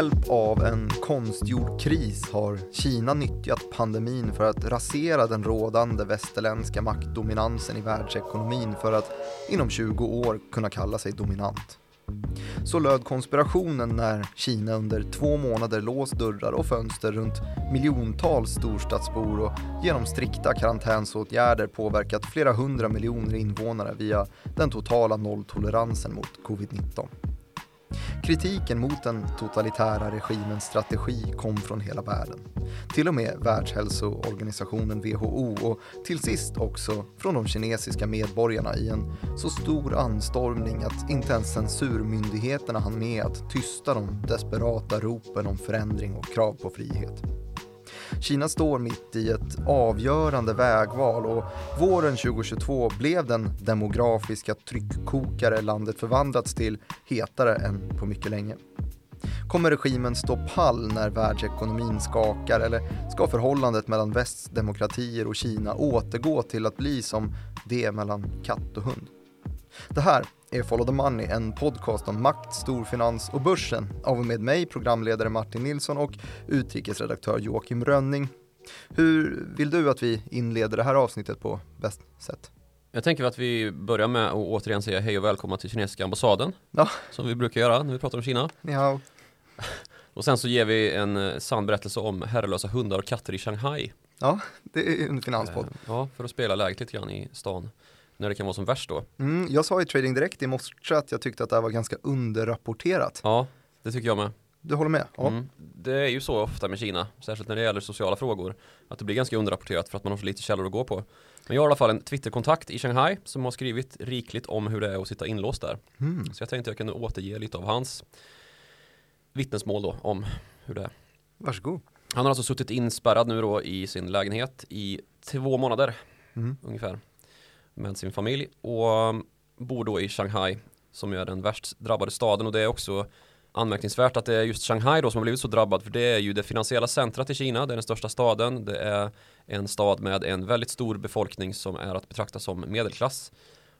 Med hjälp av en konstgjord kris har Kina nyttjat pandemin för att rasera den rådande västerländska maktdominansen i världsekonomin för att inom 20 år kunna kalla sig dominant. Så löd konspirationen när Kina under två månader låst dörrar och fönster runt miljontals storstadsbor och genom strikta karantänsåtgärder påverkat flera hundra miljoner invånare via den totala nolltoleransen mot covid-19. Kritiken mot den totalitära regimens strategi kom från hela världen. Till och med Världshälsoorganisationen WHO och till sist också från de kinesiska medborgarna i en så stor anstormning att inte ens censurmyndigheterna hann med att tysta de desperata ropen om förändring och krav på frihet. Kina står mitt i ett avgörande vägval och våren 2022 blev den demografiska tryckkokare landet förvandlats till hetare än på mycket länge. Kommer regimen stå pall när världsekonomin skakar eller ska förhållandet mellan västs demokratier och Kina återgå till att bli som det mellan katt och hund? Det här är Follow the Money, en podcast om makt, storfinans och börsen av och med mig, programledare Martin Nilsson och utrikesredaktör Joakim Rönning. Hur vill du att vi inleder det här avsnittet på bäst sätt? Jag tänker att vi börjar med att återigen säga hej och välkomna till kinesiska ambassaden. Ja. Som vi brukar göra när vi pratar om Kina. Ja. Och sen så ger vi en eh, sann berättelse om herrelösa hundar och katter i Shanghai. Ja, det är en finanspodd. Eh, ja, för att spela läget lite grann i stan när det kan vara som värst då. Mm, jag sa i Trading Direkt i morse att jag tyckte att det här var ganska underrapporterat. Ja, det tycker jag med. Du håller med? Ja. Mm. Det är ju så ofta med Kina, särskilt när det gäller sociala frågor, att det blir ganska underrapporterat för att man har så lite källor att gå på. Men jag har i alla fall en Twitterkontakt i Shanghai som har skrivit rikligt om hur det är att sitta inlåst där. Mm. Så jag tänkte att jag kunde återge lite av hans vittnesmål då om hur det är. Varsågod. Han har alltså suttit inspärrad nu då i sin lägenhet i två månader mm. ungefär med sin familj och bor då i Shanghai som är den värst drabbade staden. Och det är också anmärkningsvärt att det är just Shanghai då som har blivit så drabbad för det är ju det finansiella centrat i Kina, det är den största staden, det är en stad med en väldigt stor befolkning som är att betrakta som medelklass.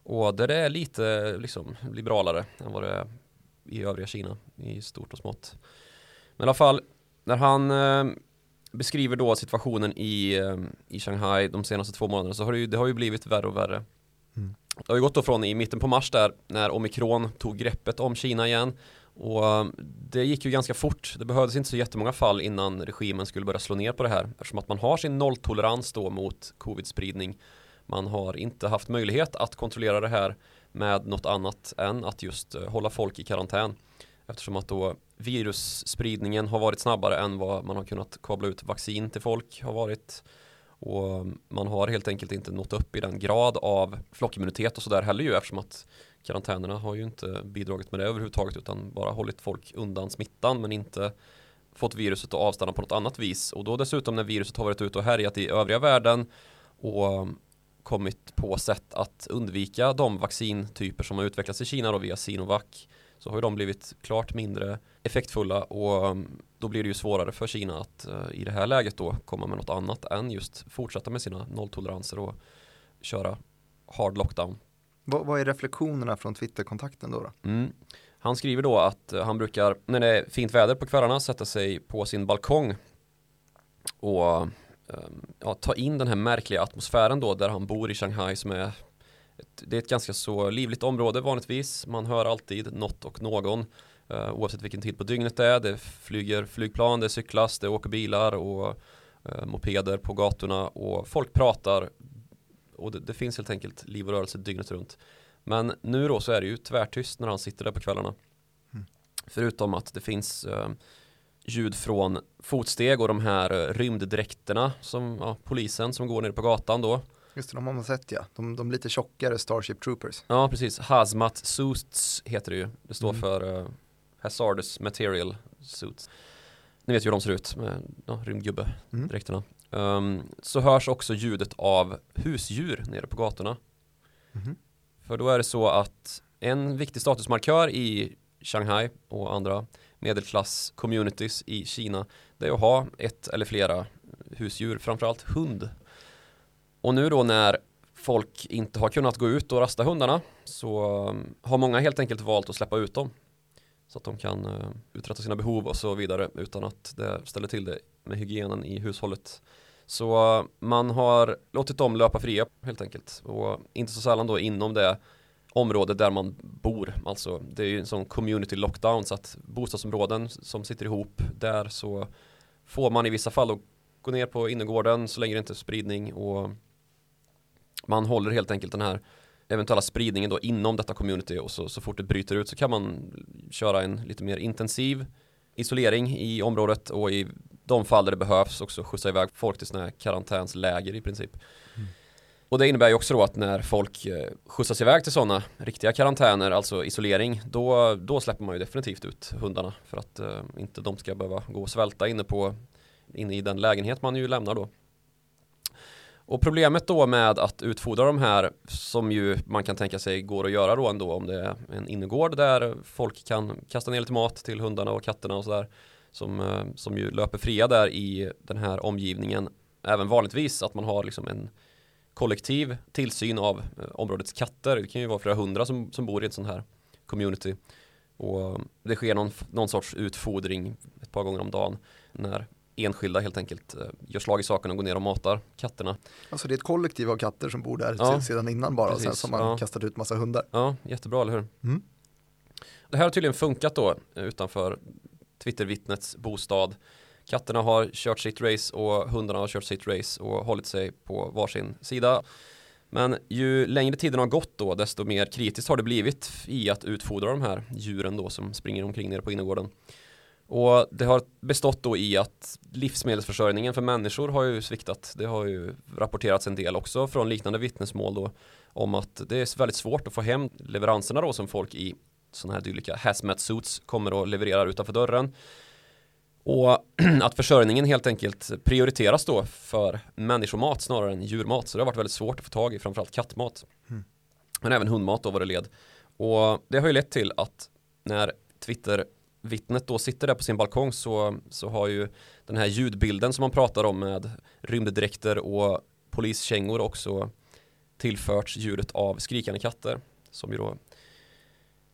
Och där det är lite liksom liberalare än vad det är i övriga Kina i stort och smått. Men i alla fall när han eh, beskriver då situationen i, eh, i Shanghai de senaste två månaderna så har det ju, det har ju blivit värre och värre. Mm. Det har ju gått då från i mitten på mars där när omikron tog greppet om Kina igen och eh, det gick ju ganska fort. Det behövdes inte så jättemånga fall innan regimen skulle börja slå ner på det här eftersom att man har sin nolltolerans då mot covid-spridning. Man har inte haft möjlighet att kontrollera det här med något annat än att just eh, hålla folk i karantän eftersom att då virusspridningen har varit snabbare än vad man har kunnat kabla ut vaccin till folk har varit. Och man har helt enkelt inte nått upp i den grad av flockimmunitet och sådär heller ju eftersom att karantänerna har ju inte bidragit med det överhuvudtaget utan bara hållit folk undan smittan men inte fått viruset att avstanna på något annat vis. Och då dessutom när viruset har varit ute och härjat i övriga världen och kommit på sätt att undvika de vaccintyper som har utvecklats i Kina då via Sinovac så har ju de blivit klart mindre effektfulla och um, då blir det ju svårare för Kina att uh, i det här läget då komma med något annat än just fortsätta med sina nolltoleranser och köra hard lockdown. Vad, vad är reflektionerna från Twitterkontakten då? då? Mm. Han skriver då att uh, han brukar när det är fint väder på kvällarna sätta sig på sin balkong och um, ja, ta in den här märkliga atmosfären då där han bor i Shanghai som är det är ett ganska så livligt område vanligtvis. Man hör alltid något och någon uh, oavsett vilken tid på dygnet det är. Det flyger flygplan, det cyklas, det åker bilar och uh, mopeder på gatorna och folk pratar och det, det, finns helt enkelt liv och rörelse dygnet runt. Men nu då så är det ju tvärtyst när han sitter där på kvällarna. Mm. Förutom att det finns uh, ljud från fotsteg och de här rymddräkterna som ja, polisen som går ner på gatan då. Just det, de har man sett ja. De, de lite tjockare Starship Troopers. Ja, precis. Hazmat Suits heter det ju. Det står mm. för uh, Hazardous Material Suits. Ni vet ju hur de ser ut med ja, rymdgubbe-dräkterna. Mm. Um, så hörs också ljudet av husdjur nere på gatorna. Mm. För då är det så att en viktig statusmarkör i Shanghai och andra medelklass-communities i Kina det är att ha ett eller flera husdjur, framförallt hund och nu då när folk inte har kunnat gå ut och rasta hundarna så um, har många helt enkelt valt att släppa ut dem. Så att de kan uh, uträtta sina behov och så vidare utan att det ställer till det med hygienen i hushållet. Så uh, man har låtit dem löpa fria helt enkelt och inte så sällan då inom det område där man bor. Alltså det är ju en sån community lockdown så att bostadsområden som sitter ihop där så får man i vissa fall gå ner på innergården så länge det inte är spridning och man håller helt enkelt den här eventuella spridningen då inom detta community och så, så fort det bryter ut så kan man köra en lite mer intensiv isolering i området och i de fall där det behövs också skjutsa iväg folk till sådana här karantänsläger i princip. Mm. Och det innebär ju också då att när folk eh, skjutsas iväg till sådana riktiga karantäner, alltså isolering, då, då släpper man ju definitivt ut hundarna för att uh, inte de ska behöva gå och svälta inne på inne i den lägenhet man ju lämnar då. Och problemet då med att utfodra de här som ju man kan tänka sig går att göra då ändå om det är en innergård där folk kan kasta ner lite mat till hundarna och katterna och sådär som, eh, som ju löper fria där i den här omgivningen även vanligtvis att man har liksom en kollektiv tillsyn av eh, områdets katter. Det kan ju vara flera hundra som, som bor i ett sånt här community och eh, det sker någon, någon sorts utfodring ett par gånger om dagen när enskilda helt enkelt eh, gör slag i saken och går ner och matar katterna. Alltså det är ett kollektiv av katter som bor där ja, sedan innan bara precis, och sen som man ja. kastat ut massa hundar. Ja, jättebra, eller hur? Mm. Det här har tydligen funkat då eh, utanför Twittervittnets bostad. Katterna har kört sitt race och hundarna har kört sitt race och hållit sig på varsin sida. Men ju längre tiden har gått då, desto mer kritiskt har det blivit i att utfodra de här djuren då som springer omkring nere på innergården. Och det har bestått då i att livsmedelsförsörjningen för människor har ju sviktat. Det har ju rapporterats en del också från liknande vittnesmål då om att det är väldigt svårt att få hem leveranserna då som folk i sådana här dylika hazmat suits kommer och levererar utanför dörren. Och att försörjningen helt enkelt prioriteras då för människomat snarare än djurmat. Så det har varit väldigt svårt att få tag i framförallt kattmat. Mm. Men även hundmat då var det led. Och det har ju lett till att när Twitter vittnet då sitter där på sin balkong så, så har ju den här ljudbilden som man pratar om med rymddräkter och poliskängor också tillförts ljudet av skrikande katter som ju då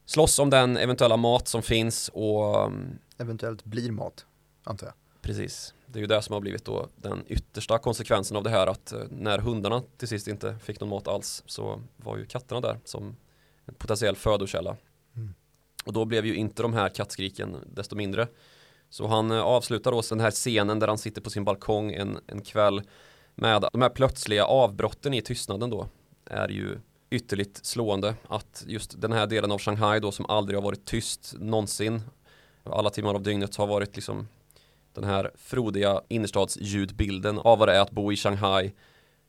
slåss om den eventuella mat som finns och mm, eventuellt blir mat antar jag. Precis, det är ju det som har blivit då den yttersta konsekvensen av det här att eh, när hundarna till sist inte fick någon mat alls så var ju katterna där som en potentiell födokälla och då blev ju inte de här kattskriken desto mindre. Så han eh, avslutar då den här scenen där han sitter på sin balkong en, en kväll med de här plötsliga avbrotten i tystnaden då är ju ytterligt slående att just den här delen av Shanghai då som aldrig har varit tyst någonsin alla timmar av dygnet har varit liksom den här frodiga innerstadsljudbilden av vad det är att bo i Shanghai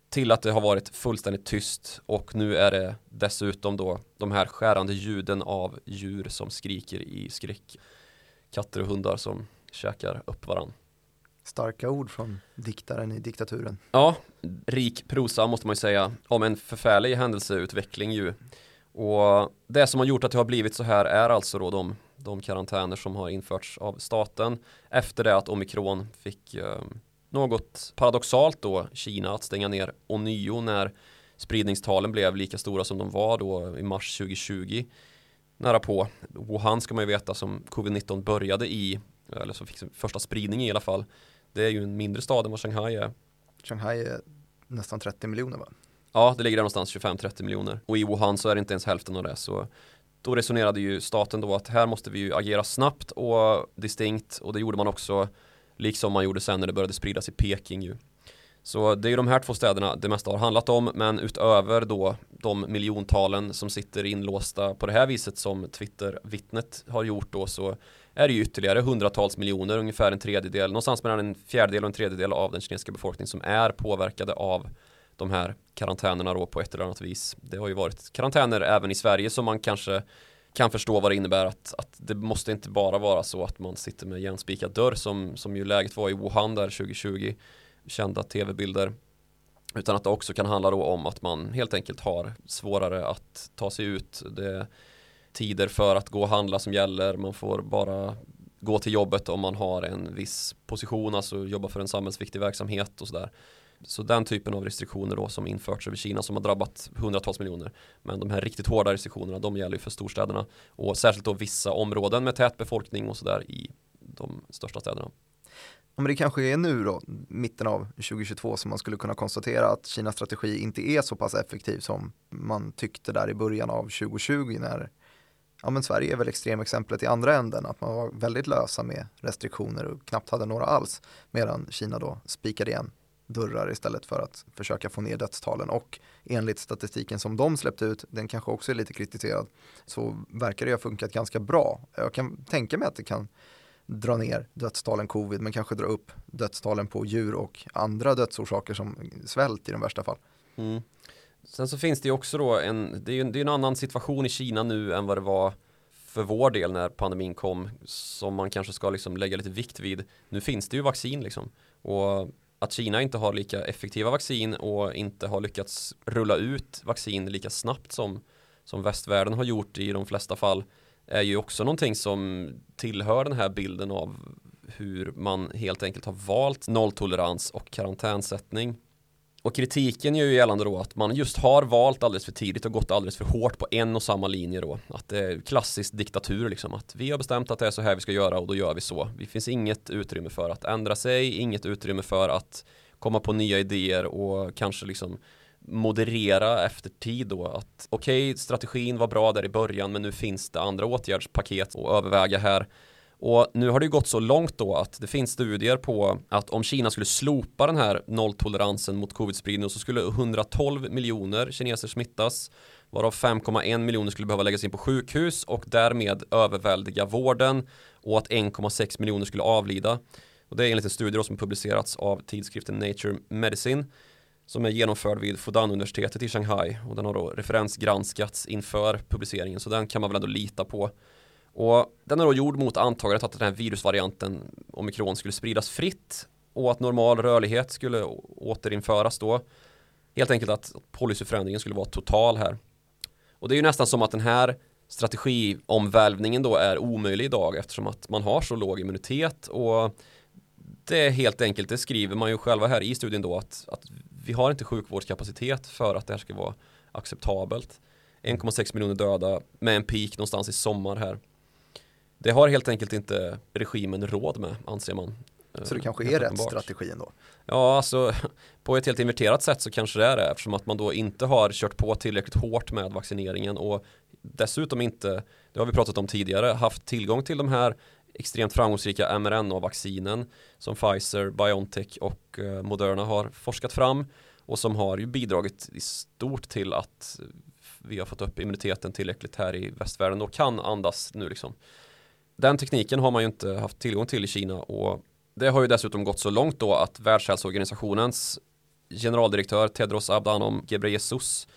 till att det har varit fullständigt tyst och nu är det dessutom då de här skärande ljuden av djur som skriker i skräck. Katter och hundar som käkar upp varann. Starka ord från diktaren i diktaturen. Ja, rik prosa måste man ju säga om en förfärlig händelseutveckling ju. Och det som har gjort att det har blivit så här är alltså då de, de karantäner som har införts av staten efter det att omikron fick um, något paradoxalt då Kina att stänga ner ånyo när spridningstalen blev lika stora som de var då i mars 2020 nära på. Wuhan ska man ju veta som covid-19 började i eller som fick sin första spridning i alla fall. Det är ju en mindre stad än vad Shanghai är. Shanghai är nästan 30 miljoner va? Ja, det ligger där någonstans 25-30 miljoner och i Wuhan så är det inte ens hälften av det så då resonerade ju staten då att här måste vi ju agera snabbt och distinkt och det gjorde man också Liksom man gjorde sen när det började spridas i Peking ju. Så det är ju de här två städerna det mesta har handlat om men utöver då de miljontalen som sitter inlåsta på det här viset som Twitter-vittnet har gjort då så är det ju ytterligare hundratals miljoner, ungefär en tredjedel, någonstans mellan en fjärdedel och en tredjedel av den kinesiska befolkningen som är påverkade av de här karantänerna då på ett eller annat vis. Det har ju varit karantäner även i Sverige som man kanske kan förstå vad det innebär att, att det måste inte bara vara så att man sitter med järnspikad dörr som, som ju läget var i Wuhan där 2020 kända tv-bilder. Utan att det också kan handla då om att man helt enkelt har svårare att ta sig ut. Det är tider för att gå och handla som gäller. Man får bara gå till jobbet om man har en viss position alltså jobba för en samhällsviktig verksamhet och sådär. Så den typen av restriktioner då som införts över Kina som har drabbat hundratals miljoner. Men de här riktigt hårda restriktionerna de gäller ju för storstäderna och särskilt då vissa områden med tät befolkning och sådär i de största städerna. Ja, men det kanske är nu då, mitten av 2022, som man skulle kunna konstatera att Kinas strategi inte är så pass effektiv som man tyckte där i början av 2020 när ja, men Sverige är väl extremexemplet i andra änden, att man var väldigt lösa med restriktioner och knappt hade några alls, medan Kina då spikade igen dörrar istället för att försöka få ner dödstalen och enligt statistiken som de släppte ut, den kanske också är lite kritiserad, så verkar det ha funkat ganska bra. Jag kan tänka mig att det kan dra ner dödstalen covid men kanske dra upp dödstalen på djur och andra dödsorsaker som svält i de värsta fall. Mm. Sen så finns det ju också då en, det är ju det är en annan situation i Kina nu än vad det var för vår del när pandemin kom som man kanske ska liksom lägga lite vikt vid. Nu finns det ju vaccin liksom och att Kina inte har lika effektiva vaccin och inte har lyckats rulla ut vaccin lika snabbt som, som västvärlden har gjort i de flesta fall är ju också någonting som tillhör den här bilden av hur man helt enkelt har valt nolltolerans och karantänsättning. Och kritiken gör ju gällande då att man just har valt alldeles för tidigt och gått alldeles för hårt på en och samma linje då. Att det är klassisk diktatur liksom. Att vi har bestämt att det är så här vi ska göra och då gör vi så. Det finns inget utrymme för att ändra sig, inget utrymme för att komma på nya idéer och kanske liksom moderera efter tid då att okej, okay, strategin var bra där i början men nu finns det andra åtgärdspaket att överväga här. Och nu har det ju gått så långt då att det finns studier på att om Kina skulle slopa den här nolltoleransen mot covid-spridning så skulle 112 miljoner kineser smittas varav 5,1 miljoner skulle behöva läggas in på sjukhus och därmed överväldiga vården och att 1,6 miljoner skulle avlida. Och det är enligt en studie som publicerats av tidskriften Nature Medicine som är genomförd vid Fudan-universitetet i Shanghai och den har då referensgranskats inför publiceringen så den kan man väl ändå lita på. Och den är då gjord mot antagandet att den här virusvarianten omikron skulle spridas fritt och att normal rörlighet skulle återinföras då. Helt enkelt att policyförändringen skulle vara total här. Och det är ju nästan som att den här strategiomvälvningen då är omöjlig idag eftersom att man har så låg immunitet och det är helt enkelt, det skriver man ju själva här i studien då att, att vi har inte sjukvårdskapacitet för att det här ska vara acceptabelt. 1,6 miljoner döda med en peak någonstans i sommar här. Det har helt enkelt inte regimen råd med anser man. Så det kanske är rätt strategi ändå? Ja, alltså på ett helt inverterat sätt så kanske det är det eftersom att man då inte har kört på tillräckligt hårt med vaccineringen och dessutom inte, det har vi pratat om tidigare, haft tillgång till de här extremt framgångsrika mRNA-vaccinen som Pfizer, BioNTech och eh, Moderna har forskat fram och som har ju bidragit i stort till att vi har fått upp immuniteten tillräckligt här i västvärlden och kan andas nu liksom. Den tekniken har man ju inte haft tillgång till i Kina och det har ju dessutom gått så långt då att Världshälsoorganisationens generaldirektör Tedros Adhanom Ghebreyesus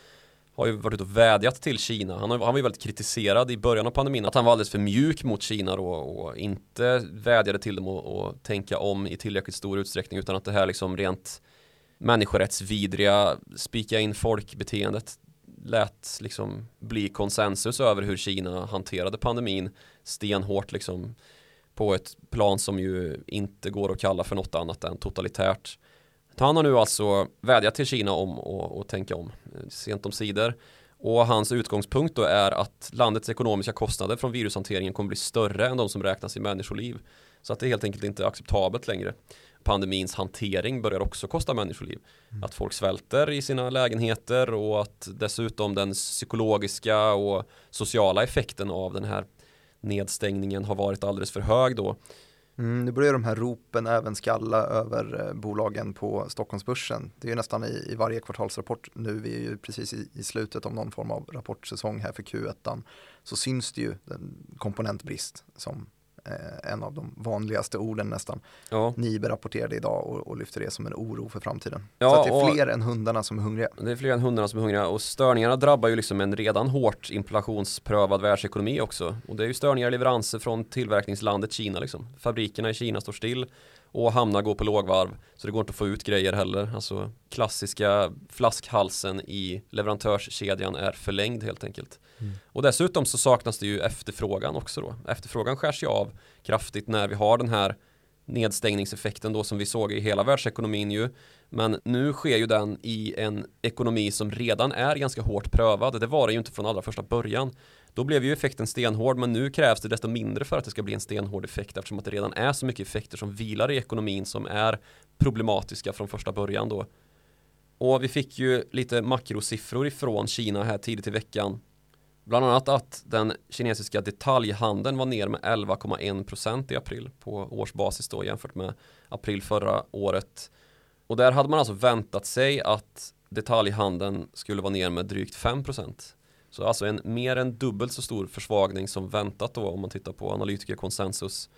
har ju varit och vädjat till Kina. Han, har, han var ju väldigt kritiserad i början av pandemin att han var alldeles för mjuk mot Kina då och inte vädjade till dem att tänka om i tillräckligt stor utsträckning utan att det här liksom rent människorättsvidriga spika in folkbeteendet lät liksom bli konsensus över hur Kina hanterade pandemin stenhårt liksom på ett plan som ju inte går att kalla för något annat än totalitärt. Han har nu alltså vädjat till Kina om att tänka om eh, sent om sidor. Och hans utgångspunkt då är att landets ekonomiska kostnader från virushanteringen kommer bli större än de som räknas i människoliv. Så att det är helt enkelt inte acceptabelt längre. Pandemins hantering börjar också kosta människoliv. Mm. Att folk svälter i sina lägenheter och att dessutom den psykologiska och sociala effekten av den här nedstängningen har varit alldeles för hög då. Mm, nu börjar de här ropen även skalla över eh, bolagen på Stockholmsbörsen. Det är ju nästan i, i varje kvartalsrapport nu, vi är ju precis i, i, slutet av någon form av rapportsäsong här för Q1, så syns det ju den komponentbrist som eh, en av de vanligaste orden nästan. Ja. Nibe rapporterade idag och, och lyfter det som en oro för framtiden. Ja, så det är fler än hundarna som är hungriga. Det är fler än hundarna som är hungriga och störningarna drabbar ju liksom en redan hårt inflationsprövad världsekonomi också. Och det är ju störningar i leveranser från tillverkningslandet Kina liksom. Fabrikerna i Kina står still och hamnar går på lågvarv så det går inte att få ut grejer heller. Alltså klassiska flaskhalsen i leverantörskedjan är förlängd helt enkelt. Mm. Och dessutom så saknas det ju efterfrågan också då. Efterfrågan skärs ju av kraftigt när vi har den här nedstängningseffekten då som vi såg i hela världsekonomin ju. Men nu sker ju den i en ekonomi som redan är ganska hårt prövad. Det var det ju inte från allra första början. Då blev ju effekten stenhård men nu krävs det desto mindre för att det ska bli en stenhård effekt eftersom att det redan är så mycket effekter som vilar i ekonomin som är problematiska från första början då. Och vi fick ju lite makrosiffror ifrån Kina här tidigt i veckan. Bland annat att den kinesiska detaljhandeln var ner med 11,1% i april på årsbasis då jämfört med april förra året. Och där hade man alltså väntat sig att detaljhandeln skulle vara ner med drygt 5%. Så alltså en mer än dubbelt så stor försvagning som väntat då om man tittar på analytikerkonsensus.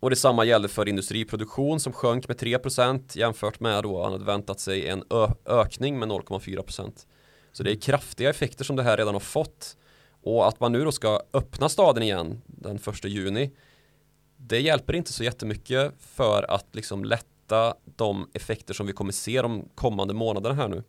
Och detsamma gällde för industriproduktion som sjönk med 3% jämfört med då han hade väntat sig en ökning med 0,4%. Så det är kraftiga effekter som det här redan har fått. Och att man nu då ska öppna staden igen den 1 juni det hjälper inte så jättemycket för att liksom lätta de effekter som vi kommer se de kommande månaderna här nu.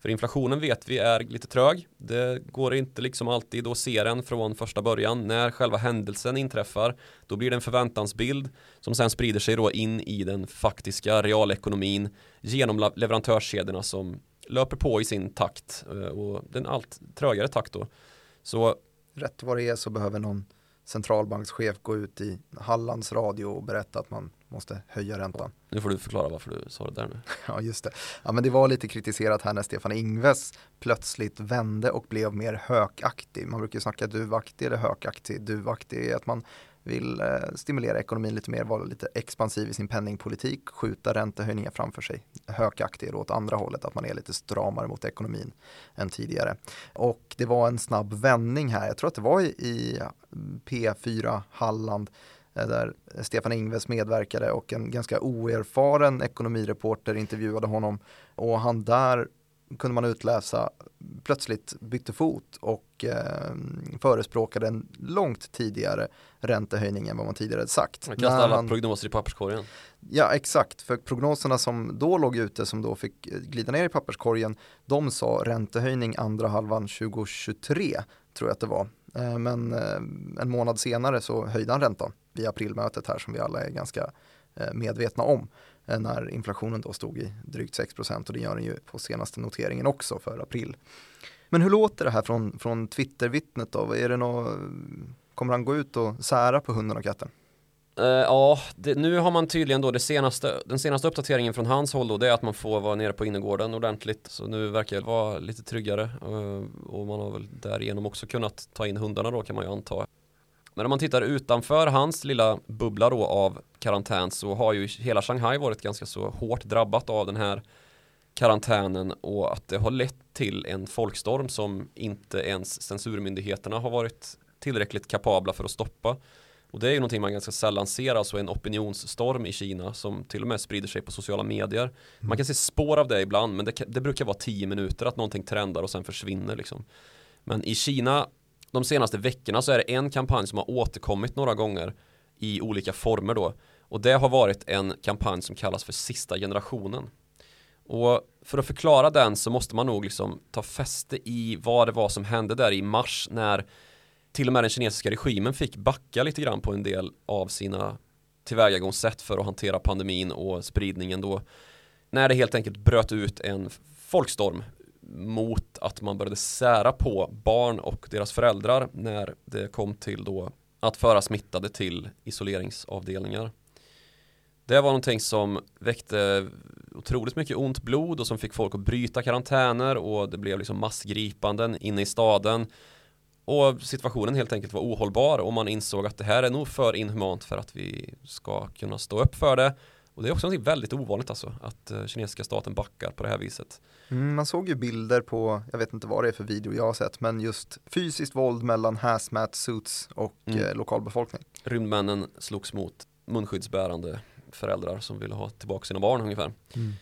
För inflationen vet vi är lite trög. Det går inte liksom alltid att se den från första början. När själva händelsen inträffar, då blir det en förväntansbild som sen sprider sig då in i den faktiska realekonomin genom leverantörskedjorna som löper på i sin takt eh, och den allt trögare takt då. Så rätt vad det är så behöver någon centralbankschef gå ut i Hallands radio och berätta att man måste höja räntan. Nu får du förklara varför du sa det där nu. ja, just det. Ja, men det var lite kritiserat här när Stefan Ingves plötsligt vände och blev mer hökaktig. Man brukar snacka duvaktig eller hökaktig. Duvaktig är att man vill eh, stimulera ekonomin lite mer, vara lite expansiv i sin penningpolitik, skjuta räntehöjningar framför sig. Hökaktig åt andra hållet, att man är lite stramare mot ekonomin än tidigare. Och det var en snabb vändning här, jag tror att det var i, i P4 Halland eh, där Stefan Ingves medverkade och en ganska oerfaren ekonomireporter intervjuade honom och han där kunde man utläsa plötsligt bytte fot och eh, förespråkade en långt tidigare räntehöjning än vad man tidigare hade sagt. Man kastade alla han, prognoser i papperskorgen. Ja exakt, för prognoserna som då låg ute som då fick glida ner i papperskorgen de sa räntehöjning andra halvan 2023 tror jag att det var. Eh, men eh, en månad senare så höjde han räntan vid aprilmötet här som vi alla är ganska eh, medvetna om. Eh, när inflationen då stod i drygt 6% och det gör den ju på senaste noteringen också för april. Men hur låter det här från, från Twittervittnet då? Är det något, kommer han gå ut och sära på hunden och katten? Uh, ja, det, nu har man tydligen då det senaste, den senaste uppdateringen från hans håll då det är att man får vara nere på innergården ordentligt. Så nu verkar det vara lite tryggare uh, och man har väl därigenom också kunnat ta in hundarna då kan man ju anta. Men om man tittar utanför hans lilla bubbla då av karantän så har ju hela Shanghai varit ganska så hårt drabbat av den här karantänen och att det har lett till en folkstorm som inte ens censurmyndigheterna har varit tillräckligt kapabla för att stoppa. Och det är ju någonting man ganska sällan ser, alltså en opinionsstorm i Kina som till och med sprider sig på sociala medier. Man kan se spår av det ibland, men det, det brukar vara tio minuter att någonting trendar och sen försvinner liksom. Men i Kina de senaste veckorna så är det en kampanj som har återkommit några gånger i olika former då. Och det har varit en kampanj som kallas för sista generationen. Och för att förklara den så måste man nog liksom ta fäste i vad det var som hände där i mars när till och med den kinesiska regimen fick backa lite grann på en del av sina tillvägagångssätt för att hantera pandemin och spridningen då. När det helt enkelt bröt ut en folkstorm mot att man började sära på barn och deras föräldrar när det kom till då att föra smittade till isoleringsavdelningar. Det var någonting som väckte otroligt mycket ont blod och som fick folk att bryta karantäner och det blev liksom massgripanden inne i staden. Och situationen helt enkelt var ohållbar och man insåg att det här är nog för inhumant för att vi ska kunna stå upp för det. Och det är också något väldigt ovanligt alltså, att uh, kinesiska staten backar på det här viset. Mm, man såg ju bilder på, jag vet inte vad det är för video jag har sett, men just fysiskt våld mellan hazmat suits och mm. eh, lokalbefolkning. Rymdmännen slogs mot munskyddsbärande föräldrar som ville ha tillbaka sina barn ungefär. Mm.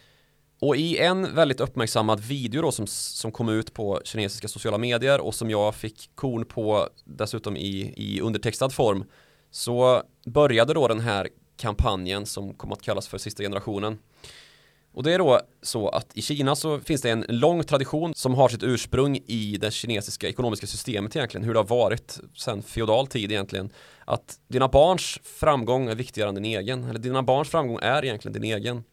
Och i en väldigt uppmärksammad video då som, som kom ut på kinesiska sociala medier och som jag fick korn på dessutom i, i undertextad form så började då den här kampanjen som kom att kallas för sista generationen. Och det är då så att i Kina så finns det en lång tradition som har sitt ursprung i det kinesiska ekonomiska systemet egentligen, hur det har varit sedan feodal tid egentligen. Att dina barns framgång är viktigare än din egen, eller dina barns framgång är egentligen din egen.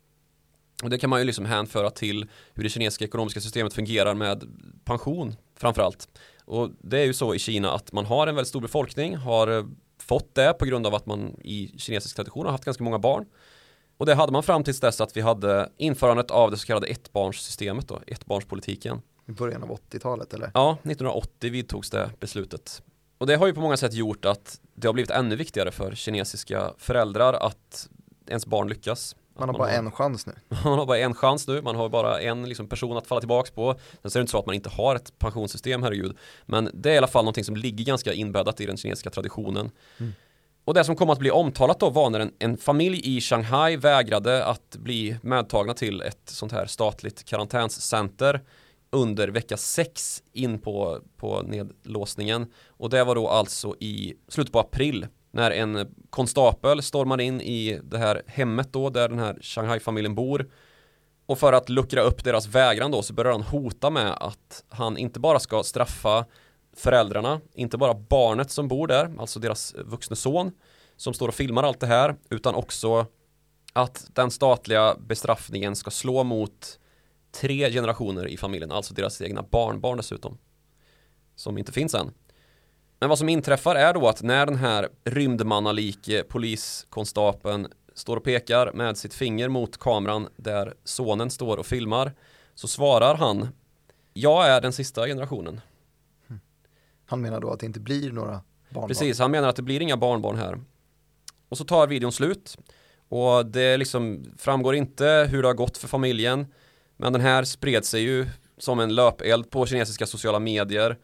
Och det kan man ju liksom hänföra till hur det kinesiska ekonomiska systemet fungerar med pension framförallt. Och det är ju så i Kina att man har en väldigt stor befolkning, har eh, fått det på grund av att man i kinesisk tradition har haft ganska många barn. Och det hade man fram tills dess att vi hade införandet av det så kallade ettbarnssystemet då, ettbarnspolitiken. I början av 80-talet eller? Ja, 1980 vidtogs det beslutet. Och det har ju på många sätt gjort att det har blivit ännu viktigare för kinesiska föräldrar att ens barn lyckas. Man har bara har, en chans nu. Man har bara en chans nu, man har bara en liksom, person att falla tillbaka på. Sen så är det inte så att man inte har ett pensionssystem, herregud. Men det är i alla fall någonting som ligger ganska inbäddat i den kinesiska traditionen. Mm. Och det som kom att bli omtalat då var när en, en, familj i Shanghai vägrade att bli medtagna till ett sånt här statligt karantänscenter under vecka 6 in på, på nedlåsningen. Och det var då alltså i slutet på april när en konstapel stormar in i det här hemmet då där den här Shanghai-familjen bor. Och för att luckra upp deras vägran då så börjar han hota med att han inte bara ska straffa föräldrarna, inte bara barnet som bor där, alltså deras vuxne son som står och filmar allt det här, utan också att den statliga bestraffningen ska slå mot tre generationer i familjen, alltså deras egna barnbarn dessutom. Som inte finns än. Men vad som inträffar är då att när den här rymdmannalike poliskonstapeln står och pekar med sitt finger mot kameran där sonen står och filmar så svarar han Jag är den sista generationen. Han menar då att det inte blir några barnbarn. Precis, han menar att det blir inga barnbarn här. Och så tar videon slut och det liksom framgår inte hur det har gått för familjen. Men den här spred sig ju som en löpeld på kinesiska sociala medier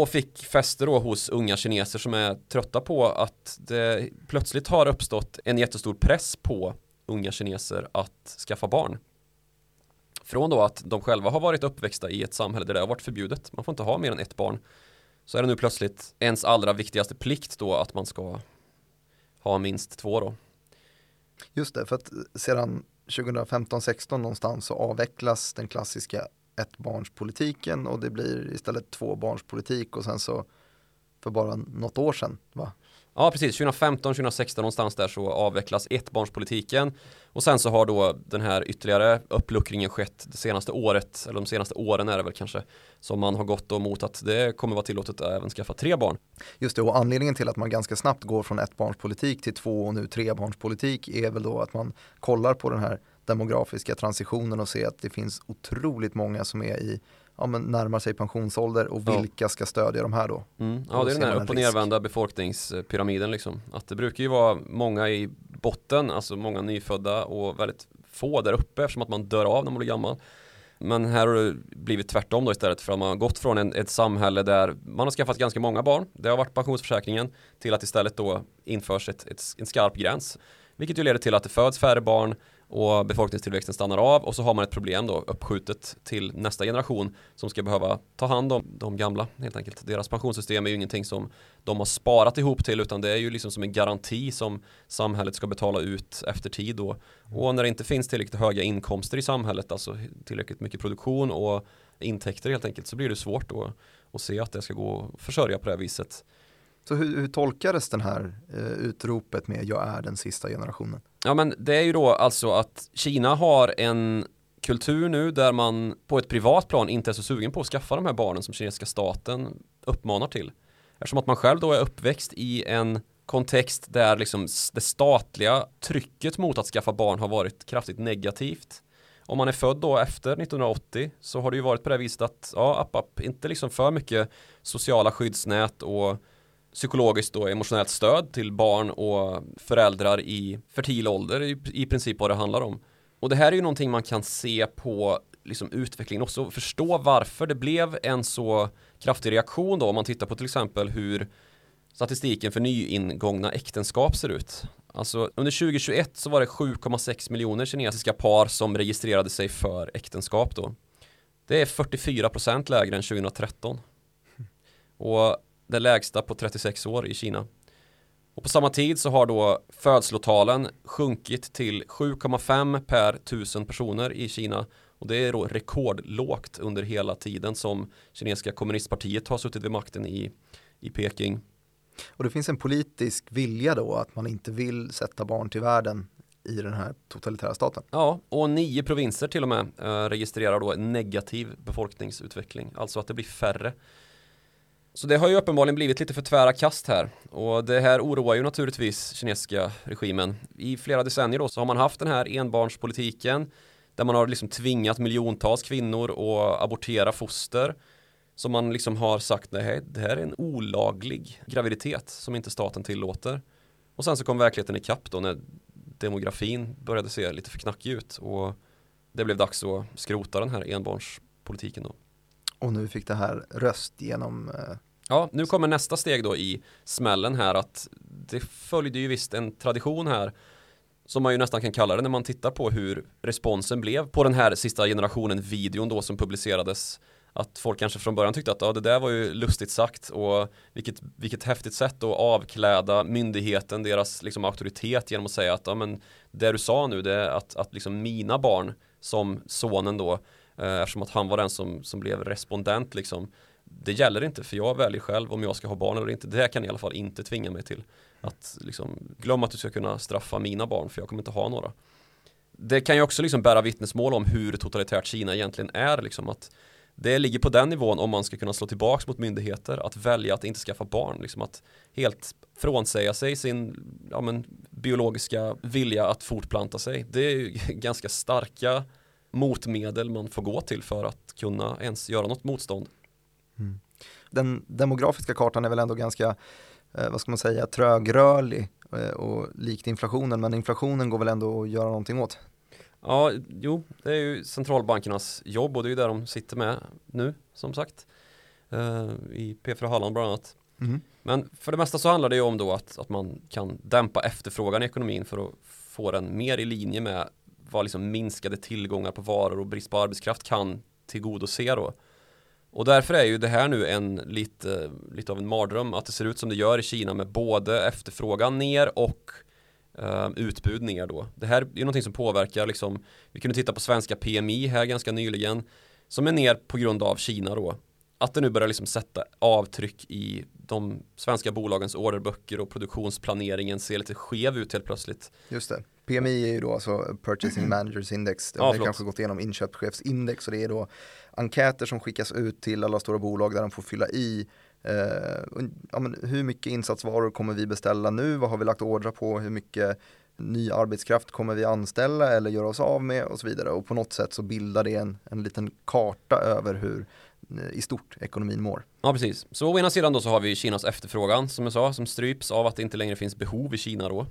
och fick fäste då hos unga kineser som är trötta på att det plötsligt har uppstått en jättestor press på unga kineser att skaffa barn. Från då att de själva har varit uppväxta i ett samhälle där det har varit förbjudet. Man får inte ha mer än ett barn. Så är det nu plötsligt ens allra viktigaste plikt då att man ska ha minst två då. Just det, för att sedan 2015-16 någonstans så avvecklas den klassiska ettbarnspolitiken och det blir istället tvåbarnspolitik och sen så för bara något år sedan va? Ja precis, 2015, 2016 någonstans där så avvecklas ettbarnspolitiken och sen så har då den här ytterligare uppluckringen skett det senaste året, eller de senaste åren är det väl kanske, som man har gått då mot att det kommer vara tillåtet att även skaffa tre barn. Just det, och anledningen till att man ganska snabbt går från ettbarnspolitik till två och nu trebarnspolitik är väl då att man kollar på den här demografiska transitionen och ser att det finns otroligt många som är i ja, men närmar sig pensionsålder och vilka ja. ska stödja de här då? Mm. Ja, det är den här upp och nervända befolkningspyramiden liksom. Att det brukar ju vara många i botten, alltså många nyfödda och väldigt få där uppe eftersom att man dör av när man blir gammal. Men här har det blivit tvärtom då istället för att man har gått från en, ett samhälle där man har skaffat ganska många barn, det har varit pensionsförsäkringen, till att istället då införs ett, ett, en skarp gräns. Vilket ju leder till att det föds färre barn och befolkningstillväxten stannar av och så har man ett problem då uppskjutet till nästa generation som ska behöva ta hand om de gamla helt enkelt. Deras pensionssystem är ju ingenting som de har sparat ihop till utan det är ju liksom som en garanti som samhället ska betala ut efter tid då. Och när det inte finns tillräckligt höga inkomster i samhället, alltså tillräckligt mycket produktion och intäkter helt enkelt så blir det svårt då att se att det ska gå att försörja på det här viset. Så hur, hur tolkades den här eh, utropet med jag är den sista generationen? Ja men det är ju då alltså att Kina har en kultur nu där man på ett privat plan inte är så sugen på att skaffa de här barnen som kinesiska staten uppmanar till. Eftersom att man själv då är uppväxt i en kontext där liksom det statliga trycket mot att skaffa barn har varit kraftigt negativt. Om man är född då efter 1980 så har det ju varit på det viset att ja, app, app, inte liksom för mycket sociala skyddsnät och psykologiskt och emotionellt stöd till barn och föräldrar i fertil ålder i, i princip vad det handlar om. Och det här är ju någonting man kan se på liksom utvecklingen också, förstå varför det blev en så kraftig reaktion då om man tittar på till exempel hur statistiken för nyingångna äktenskap ser ut. Alltså under 2021 så var det 7,6 miljoner kinesiska par som registrerade sig för äktenskap då. Det är 44 procent lägre än 2013. Och det lägsta på 36 år i Kina. Och på samma tid så har då födslotalen sjunkit till 7,5 per tusen personer i Kina. Och det är då rekordlågt under hela tiden som kinesiska kommunistpartiet har suttit vid makten i, i Peking. Och det finns en politisk vilja då att man inte vill sätta barn till världen i den här totalitära staten. Ja, och nio provinser till och med eh, registrerar då negativ befolkningsutveckling, alltså att det blir färre. Så det har ju uppenbarligen blivit lite för tvära kast här och det här oroar ju naturligtvis kinesiska regimen. I flera decennier då så har man haft den här enbarnspolitiken där man har liksom tvingat miljontals kvinnor att abortera foster som man liksom har sagt nej, det här är en olaglig graviditet som inte staten tillåter. Och sen så kom verkligheten ikapp då när demografin började se lite för knackig ut och det blev dags att skrota den här enbarnspolitiken då. Och nu fick det här röst genom eh... Ja, nu kommer nästa steg då i smällen här att det följde ju visst en tradition här som man ju nästan kan kalla det när man tittar på hur responsen blev på den här sista generationen videon då som publicerades. Att folk kanske från början tyckte att ja, det där var ju lustigt sagt och vilket, vilket häftigt sätt att avkläda myndigheten, deras liksom, auktoritet genom att säga att ja, men det du sa nu, det är att, att liksom mina barn som sonen då, Eh, eftersom att han var den som, som blev respondent liksom, det gäller inte för jag väljer själv om jag ska ha barn eller inte. Det kan i alla fall inte tvinga mig till att liksom, glömma att du ska kunna straffa mina barn för jag kommer inte ha några. Det kan ju också liksom bära vittnesmål om hur totalitärt Kina egentligen är. Liksom att det ligger på den nivån om man ska kunna slå tillbaka mot myndigheter att välja att inte skaffa barn. Liksom att helt frånsäga sig sin ja, men, biologiska vilja att fortplanta sig. Det är ganska starka motmedel man får gå till för att kunna ens göra något motstånd. Mm. Den demografiska kartan är väl ändå ganska, eh, vad ska man säga, trögrörlig eh, och likt inflationen, men inflationen går väl ändå att göra någonting åt? Ja, jo, det är ju centralbankernas jobb och det är ju där de sitter med nu, som sagt. Uh, I P4 Halland bland annat. Mm. Men för det mesta så handlar det ju om då att, att man kan dämpa efterfrågan i ekonomin för att få den mer i linje med vad liksom minskade tillgångar på varor och brist på arbetskraft kan tillgodose då. Och därför är ju det här nu en lite, lite av en mardröm att det ser ut som det gör i Kina med både efterfrågan ner och eh, utbud ner då. Det här är ju någonting som påverkar liksom, vi kunde titta på svenska PMI här ganska nyligen, som är ner på grund av Kina då. Att det nu börjar liksom sätta avtryck i de svenska bolagens orderböcker och produktionsplaneringen ser lite skev ut helt plötsligt. Just det. PMI är ju då alltså Purchasing Managers Index. Det har ja, kanske gått igenom inköpschefsindex och det är då enkäter som skickas ut till alla stora bolag där de får fylla i Eh, ja, hur mycket insatsvaror kommer vi beställa nu? Vad har vi lagt ordrar på? Hur mycket ny arbetskraft kommer vi anställa eller göra oss av med och så vidare. Och på något sätt så bildar det en, en liten karta över hur eh, i stort ekonomin mår. Ja precis, så å ena sidan då så har vi Kinas efterfrågan som jag sa som stryps av att det inte längre finns behov i Kina då.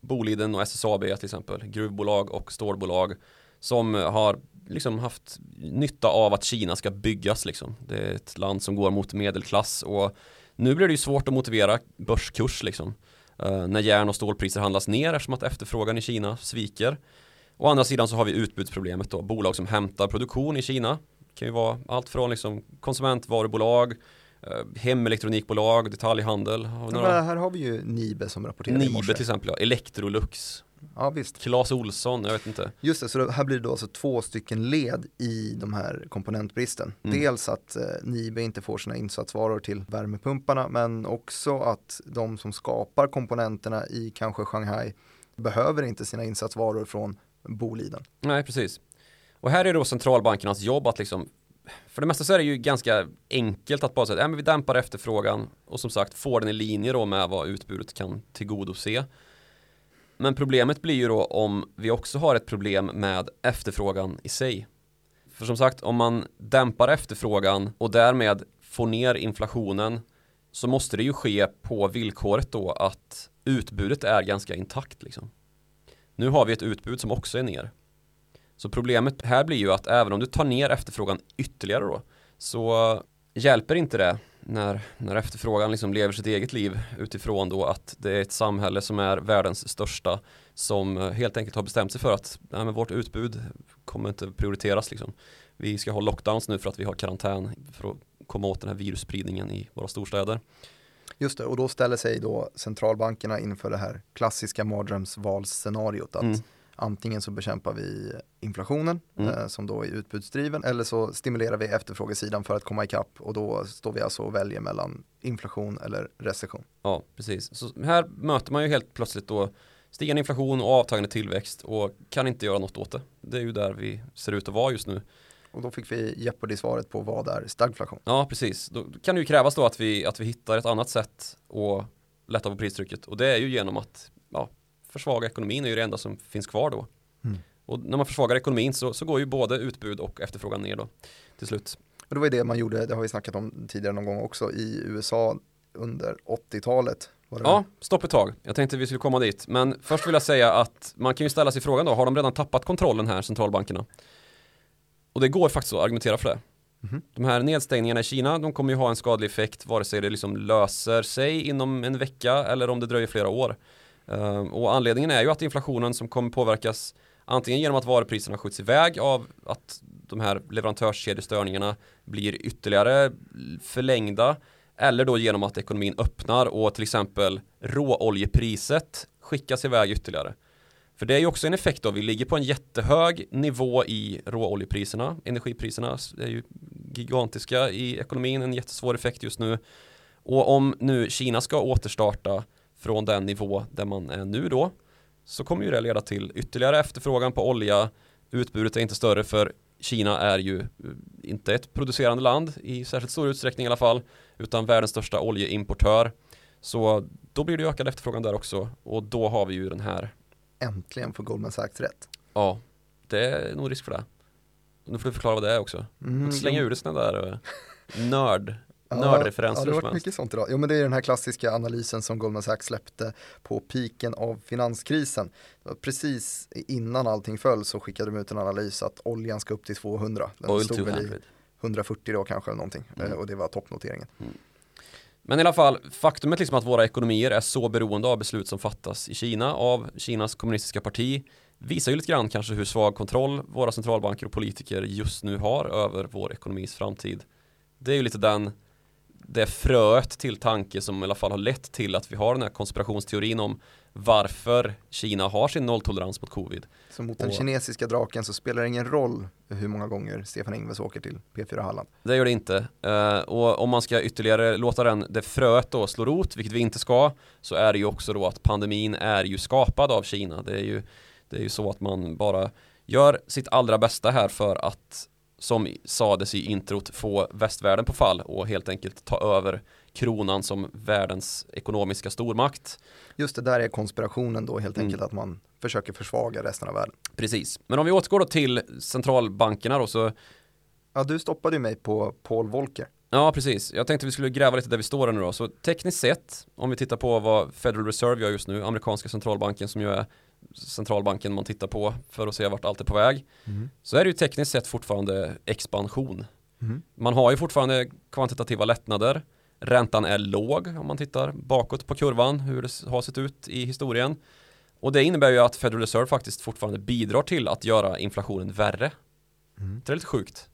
Boliden och SSAB till exempel, gruvbolag och stålbolag som har liksom haft nytta av att Kina ska byggas liksom. Det är ett land som går mot medelklass och nu blir det ju svårt att motivera börskurs liksom. Uh, när järn och stålpriser handlas ner eftersom att efterfrågan i Kina sviker. Å andra sidan så har vi utbudsproblemet då. Bolag som hämtar produktion i Kina. Det kan ju vara allt från liksom konsumentvarubolag, uh, hemelektronikbolag, detaljhandel. Ja, här har vi ju Nibe som rapporterar Nibe till exempel, ja. Electrolux. Ja, visst. Claes Olsson, jag vet inte. Just det, så här blir det då alltså två stycken led i de här komponentbristen. Mm. Dels att eh, Nibe inte får sina insatsvaror till värmepumparna, men också att de som skapar komponenterna i kanske Shanghai behöver inte sina insatsvaror från Boliden. Nej, precis. Och här är då centralbankernas jobb att liksom för det mesta så är det ju ganska enkelt att bara säga att äh, vi dämpar efterfrågan och som sagt får den i linje då med vad utbudet kan tillgodose. Men problemet blir ju då om vi också har ett problem med efterfrågan i sig. För som sagt, om man dämpar efterfrågan och därmed får ner inflationen så måste det ju ske på villkoret då att utbudet är ganska intakt liksom. Nu har vi ett utbud som också är ner. Så problemet här blir ju att även om du tar ner efterfrågan ytterligare då så hjälper inte det när, när efterfrågan liksom lever sitt eget liv utifrån då att det är ett samhälle som är världens största som helt enkelt har bestämt sig för att nej, men vårt utbud kommer inte prioriteras liksom. Vi ska ha lockdowns nu för att vi har karantän för att komma åt den här virusspridningen i våra storstäder. Just det, och då ställer sig då centralbankerna inför det här klassiska mardrömsvalsscenariot att mm Antingen så bekämpar vi inflationen mm. eh, som då är utbudsdriven eller så stimulerar vi efterfrågesidan för att komma ikapp och då står vi alltså och väljer mellan inflation eller recession. Ja, precis. Så här möter man ju helt plötsligt då stigande inflation och avtagande tillväxt och kan inte göra något åt det. Det är ju där vi ser ut att vara just nu. Och då fick vi Jeopardy-svaret på vad är stagflation? Ja, precis. Då kan det ju krävas då att vi, att vi hittar ett annat sätt att lätta på pristrycket och det är ju genom att ja, försvaga ekonomin är ju det enda som finns kvar då. Mm. Och när man försvagar ekonomin så, så går ju både utbud och efterfrågan ner då till slut. Och det var ju det man gjorde, det har vi snackat om tidigare någon gång också, i USA under 80-talet. Ja, stopp ett tag. Jag tänkte vi skulle komma dit. Men först vill jag säga att man kan ju ställa sig frågan då, har de redan tappat kontrollen här, centralbankerna? Och det går faktiskt att argumentera för det. Mm. De här nedstängningarna i Kina, de kommer ju ha en skadlig effekt vare sig det liksom löser sig inom en vecka eller om det dröjer flera år. Ehm, och anledningen är ju att inflationen som kommer påverkas antingen genom att varupriserna skjuts iväg av att de här leverantörskedjestörningarna blir ytterligare förlängda eller då genom att ekonomin öppnar och till exempel råoljepriset skickas iväg ytterligare. För det är ju också en effekt då, vi ligger på en jättehög nivå i råoljepriserna, energipriserna är ju gigantiska i ekonomin, en jättesvår effekt just nu. Och om nu Kina ska återstarta från den nivå där man är nu då, så kommer ju det leda till ytterligare efterfrågan på olja. Utbudet är inte större för Kina är ju inte ett producerande land i särskilt stor utsträckning i alla fall, utan världens största oljeimportör. Så då blir det ökad efterfrågan där också och då har vi ju den här Äntligen får Goldman Sachs rätt. Ja, det är nog risk för det. Nu får du förklara vad det är också. Mm, slänga ur dig sådana där eh, nörd nördreferenser. Ja, det har varit mycket sånt idag. Jo men det är den här klassiska analysen som Goldman Sachs släppte på piken av finanskrisen. Precis innan allting föll så skickade de ut en analys att oljan ska upp till 200. Den Oil stod 200. väl i 140 då kanske eller någonting mm. Eh, och det var toppnoteringen. Mm. Men i alla fall, faktumet liksom att våra ekonomier är så beroende av beslut som fattas i Kina av Kinas kommunistiska parti visar ju lite grann kanske hur svag kontroll våra centralbanker och politiker just nu har över vår ekonomis framtid. Det är ju lite den det fröet till tanke som i alla fall har lett till att vi har den här konspirationsteorin om varför Kina har sin nolltolerans mot covid. Så mot den och, kinesiska draken så spelar det ingen roll hur många gånger Stefan Ingves åker till P4 Halland. Det gör det inte. Uh, och om man ska ytterligare låta den, det fröet då slå rot, vilket vi inte ska, så är det ju också då att pandemin är ju skapad av Kina. Det är ju, det är ju så att man bara gör sitt allra bästa här för att som sades i introt få västvärlden på fall och helt enkelt ta över kronan som världens ekonomiska stormakt. Just det, där är konspirationen då helt enkelt mm. att man försöker försvaga resten av världen. Precis, men om vi återgår då till centralbankerna då så Ja, du stoppade ju mig på Paul Volcker. Ja, precis. Jag tänkte vi skulle gräva lite där vi står nu då. Så tekniskt sett, om vi tittar på vad Federal Reserve gör just nu, amerikanska centralbanken som ju är centralbanken man tittar på för att se vart allt är på väg. Mm. Så är det ju tekniskt sett fortfarande expansion. Mm. Man har ju fortfarande kvantitativa lättnader. Räntan är låg om man tittar bakåt på kurvan hur det har sett ut i historien. Och det innebär ju att Federal Reserve faktiskt fortfarande bidrar till att göra inflationen värre. Mm. Det är lite sjukt.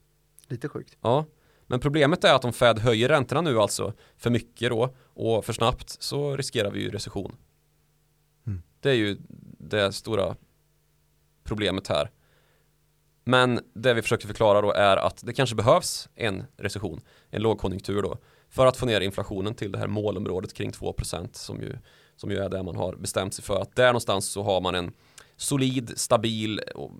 Lite sjukt. Ja. Men problemet är att om Fed höjer räntorna nu alltså för mycket då och för snabbt så riskerar vi ju recession. Det är ju det stora problemet här. Men det vi försöker förklara då är att det kanske behövs en recession, en lågkonjunktur då, för att få ner inflationen till det här målområdet kring 2% som ju, som ju är det man har bestämt sig för. Att där någonstans så har man en solid, stabil och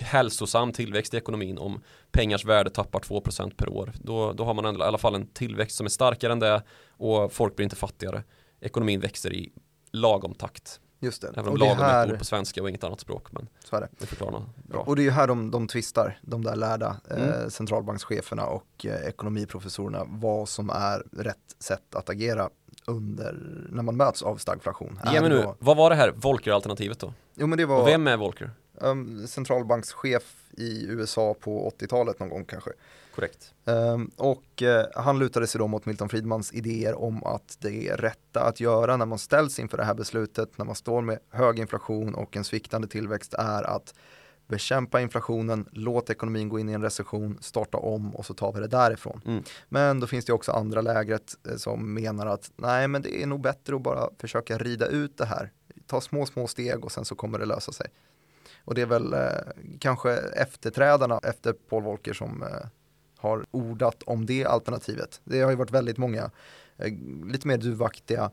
hälsosam tillväxt i ekonomin om pengars värde tappar 2% per år. Då, då har man i alla fall en tillväxt som är starkare än det och folk blir inte fattigare. Ekonomin växer i lagom takt. Just det. Även om lagom här... är ett ord på svenska och inget annat språk. Men så är det. det förklarar bra. Och det är ju här de, de tvistar, de där lärda eh, mm. eh, centralbankscheferna och eh, ekonomiprofessorerna, vad som är rätt sätt att agera under, när man möts av stagflation. Ge mig nu, då... vad var det här Volcker-alternativet då? Jo men det var... Och vem är Volcker? Um, centralbankschef i USA på 80-talet någon gång kanske. Korrekt. Um, och uh, han lutade sig då mot Milton Friedmans idéer om att det är rätta att göra när man ställs inför det här beslutet, när man står med hög inflation och en sviktande tillväxt är att bekämpa inflationen, låt ekonomin gå in i en recession, starta om och så tar vi det därifrån. Mm. Men då finns det också andra lägret eh, som menar att nej men det är nog bättre att bara försöka rida ut det här. Ta små, små steg och sen så kommer det lösa sig. Och det är väl eh, kanske efterträdarna efter Paul Volcker som eh, har ordat om det alternativet. Det har ju varit väldigt många eh, lite mer duvaktiga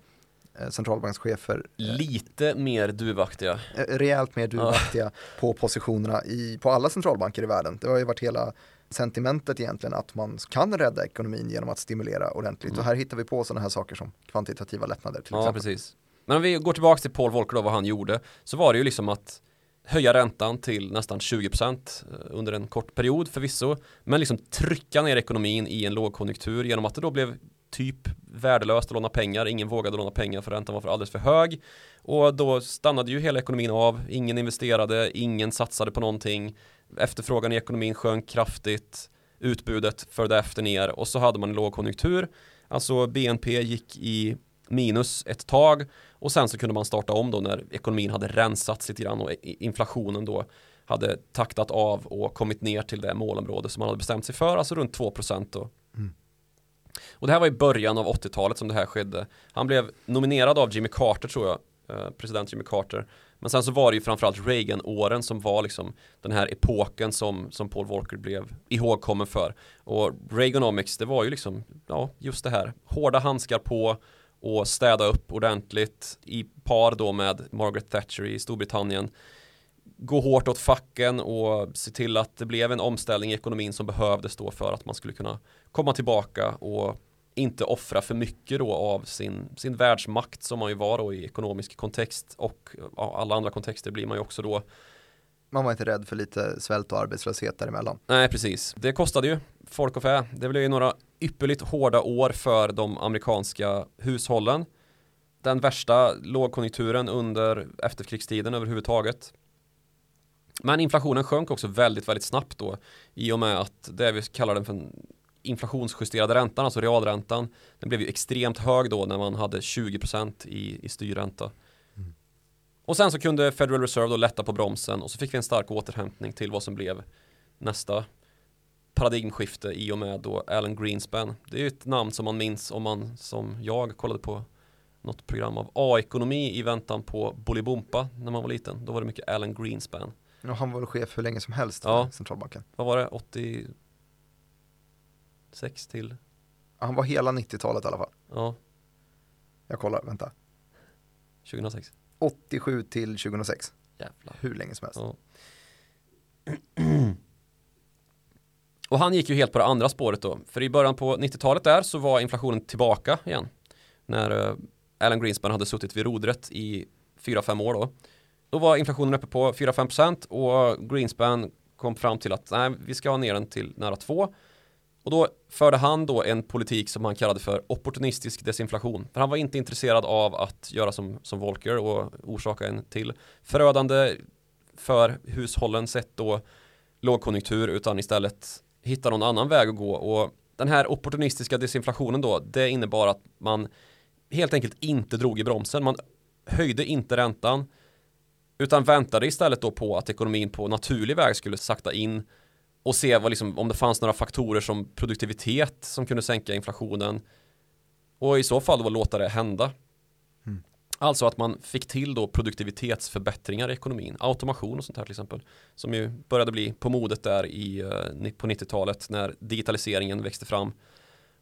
eh, centralbankschefer Lite mer duvaktiga. Rejält mer duvaktiga på positionerna i, på alla centralbanker i världen. Det har ju varit hela sentimentet egentligen att man kan rädda ekonomin genom att stimulera ordentligt. Mm. Och här hittar vi på sådana här saker som kvantitativa lättnader till ja, exempel. Precis. Men om vi går tillbaka till Paul Volcker då, vad han gjorde, så var det ju liksom att höja räntan till nästan 20% eh, under en kort period förvisso, men liksom trycka ner ekonomin i en lågkonjunktur genom att det då blev typ värdelöst att låna pengar, ingen vågade låna pengar för räntan var för alldeles för hög. Och då stannade ju hela ekonomin av, ingen investerade, ingen satsade på någonting, efterfrågan i ekonomin sjönk kraftigt, utbudet följde efter ner och så hade man en lågkonjunktur, alltså BNP gick i minus ett tag och sen så kunde man starta om då när ekonomin hade rensats lite grann och inflationen då hade taktat av och kommit ner till det målområde som man hade bestämt sig för, alltså runt 2% då. Mm. Och det här var i början av 80-talet som det här skedde. Han blev nominerad av Jimmy Carter tror jag, eh, president Jimmy Carter. Men sen så var det ju framförallt Reagan-åren som var liksom den här epoken som, som Paul Walker blev ihågkommen för. Och Reaganomics, det var ju liksom, ja, just det här, hårda handskar på, och städa upp ordentligt i par då med Margaret Thatcher i Storbritannien gå hårt åt facken och se till att det blev en omställning i ekonomin som behövdes då för att man skulle kunna komma tillbaka och inte offra för mycket då av sin, sin världsmakt som man ju var då i ekonomisk kontext och ja, alla andra kontexter blir man ju också då man var inte rädd för lite svält och arbetslöshet däremellan. Nej, precis. Det kostade ju folk och fä. Det blev ju några ypperligt hårda år för de amerikanska hushållen. Den värsta lågkonjunkturen under efterkrigstiden överhuvudtaget. Men inflationen sjönk också väldigt, väldigt snabbt då i och med att det vi kallar den för inflationsjusterade räntan, alltså realräntan, den blev ju extremt hög då när man hade 20% i, i styrränta. Mm. Och sen så kunde Federal Reserve då lätta på bromsen och så fick vi en stark återhämtning till vad som blev nästa paradigmskifte i och med då Alan Greenspan. Det är ju ett namn som man minns om man som jag kollade på något program av A-ekonomi i väntan på Bolibompa när man var liten. Då var det mycket Alan Greenspan. Ja, han var chef hur länge som helst ja. centralbanken. Vad var det? 86 till? Han var hela 90-talet i alla fall. Ja. Jag kollar, vänta. 2006. 87 till 2006. Jävlar. Hur länge som helst. Ja. Och han gick ju helt på det andra spåret då. För i början på 90-talet där så var inflationen tillbaka igen. När eh, Alan Greenspan hade suttit vid rodret i 4-5 år då. Då var inflationen uppe på 4-5% och Greenspan kom fram till att nej, vi ska ha ner den till nära 2. Och då förde han då en politik som han kallade för opportunistisk desinflation. För han var inte intresserad av att göra som, som Volcker och orsaka en till förödande för hushållen sett då lågkonjunktur utan istället hitta någon annan väg att gå. Och den här opportunistiska desinflationen då det innebar att man helt enkelt inte drog i bromsen. Man höjde inte räntan utan väntade istället då på att ekonomin på naturlig väg skulle sakta in och se vad liksom, om det fanns några faktorer som produktivitet som kunde sänka inflationen. Och i så fall då låta det hända. Alltså att man fick till då produktivitetsförbättringar i ekonomin, automation och sånt här till exempel. Som ju började bli på modet där i, eh, på 90-talet när digitaliseringen växte fram.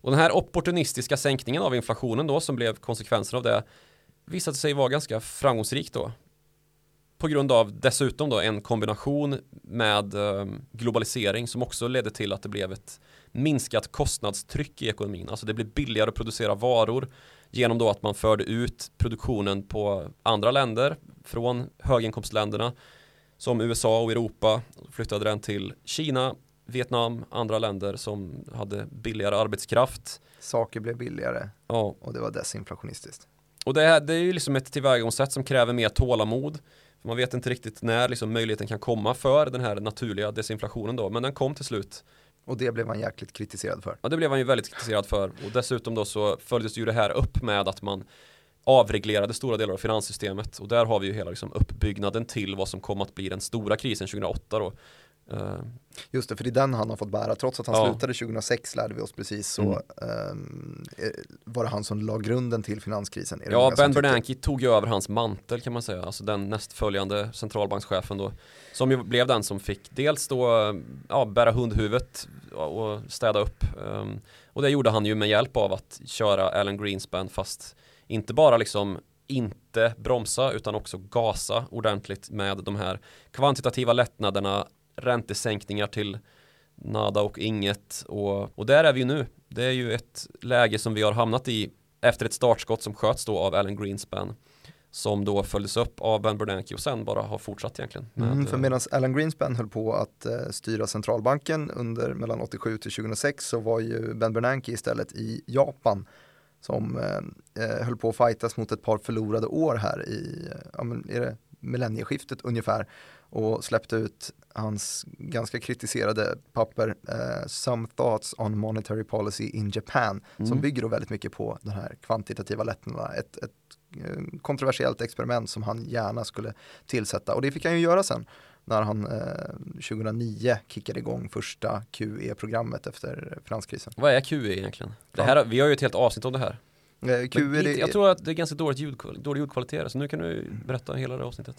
Och den här opportunistiska sänkningen av inflationen då som blev konsekvensen av det visade sig vara ganska framgångsrik då. På grund av dessutom då en kombination med ehm, globalisering som också ledde till att det blev ett minskat kostnadstryck i ekonomin. Alltså det blev billigare att producera varor genom då att man förde ut produktionen på andra länder från höginkomstländerna som USA och Europa flyttade den till Kina, Vietnam, andra länder som hade billigare arbetskraft. Saker blev billigare ja. och det var desinflationistiskt. Och det, är, det är ju liksom ett tillvägagångssätt som kräver mer tålamod. Man vet inte riktigt när liksom möjligheten kan komma för den här naturliga desinflationen då, men den kom till slut. Och det blev han jäkligt kritiserad för. Ja, det blev han ju väldigt kritiserad för. Och dessutom då så följdes ju det här upp med att man avreglerade stora delar av finanssystemet. Och där har vi ju hela liksom uppbyggnaden till vad som kom att bli den stora krisen 2008 då. Uh, Just det, för det är den han har fått bära. Trots att han ja. slutade 2006 lärde vi oss precis så mm. um, var det han som la grunden till finanskrisen. Ja, Ben Bernanke tog ju över hans mantel kan man säga. Alltså den nästföljande centralbankschefen då. Som ju blev den som fick dels då ja, bära hundhuvudet och städa upp. Um, och det gjorde han ju med hjälp av att köra Alan Greenspan fast inte bara liksom inte bromsa utan också gasa ordentligt med de här kvantitativa lättnaderna, räntesänkningar till nada och inget och, och där är vi nu. Det är ju ett läge som vi har hamnat i efter ett startskott som sköts då av Alan Greenspan som då följdes upp av Ben Bernanke och sen bara har fortsatt egentligen. Med, mm, för medan Alan Greenspan höll på att eh, styra centralbanken under mellan 87 till 2006 så var ju Ben Bernanke istället i Japan som eh, eh, höll på att fightas mot ett par förlorade år här i ja, men är det millennieskiftet ungefär och släppte ut hans ganska kritiserade papper eh, Some Thoughts on Monetary Policy in Japan mm. som bygger då väldigt mycket på den här kvantitativa lättnaderna. Ett, ett eh, kontroversiellt experiment som han gärna skulle tillsätta och det fick han ju göra sen när han eh, 2009 kickade igång första QE-programmet efter finanskrisen. Vad är QE egentligen? Det här, vi har ju ett helt avsnitt om det här. Eh, Q är det... Jag tror att det är ganska dåligt ljud, dålig ljudkvalitet så nu kan du berätta hela det avsnittet.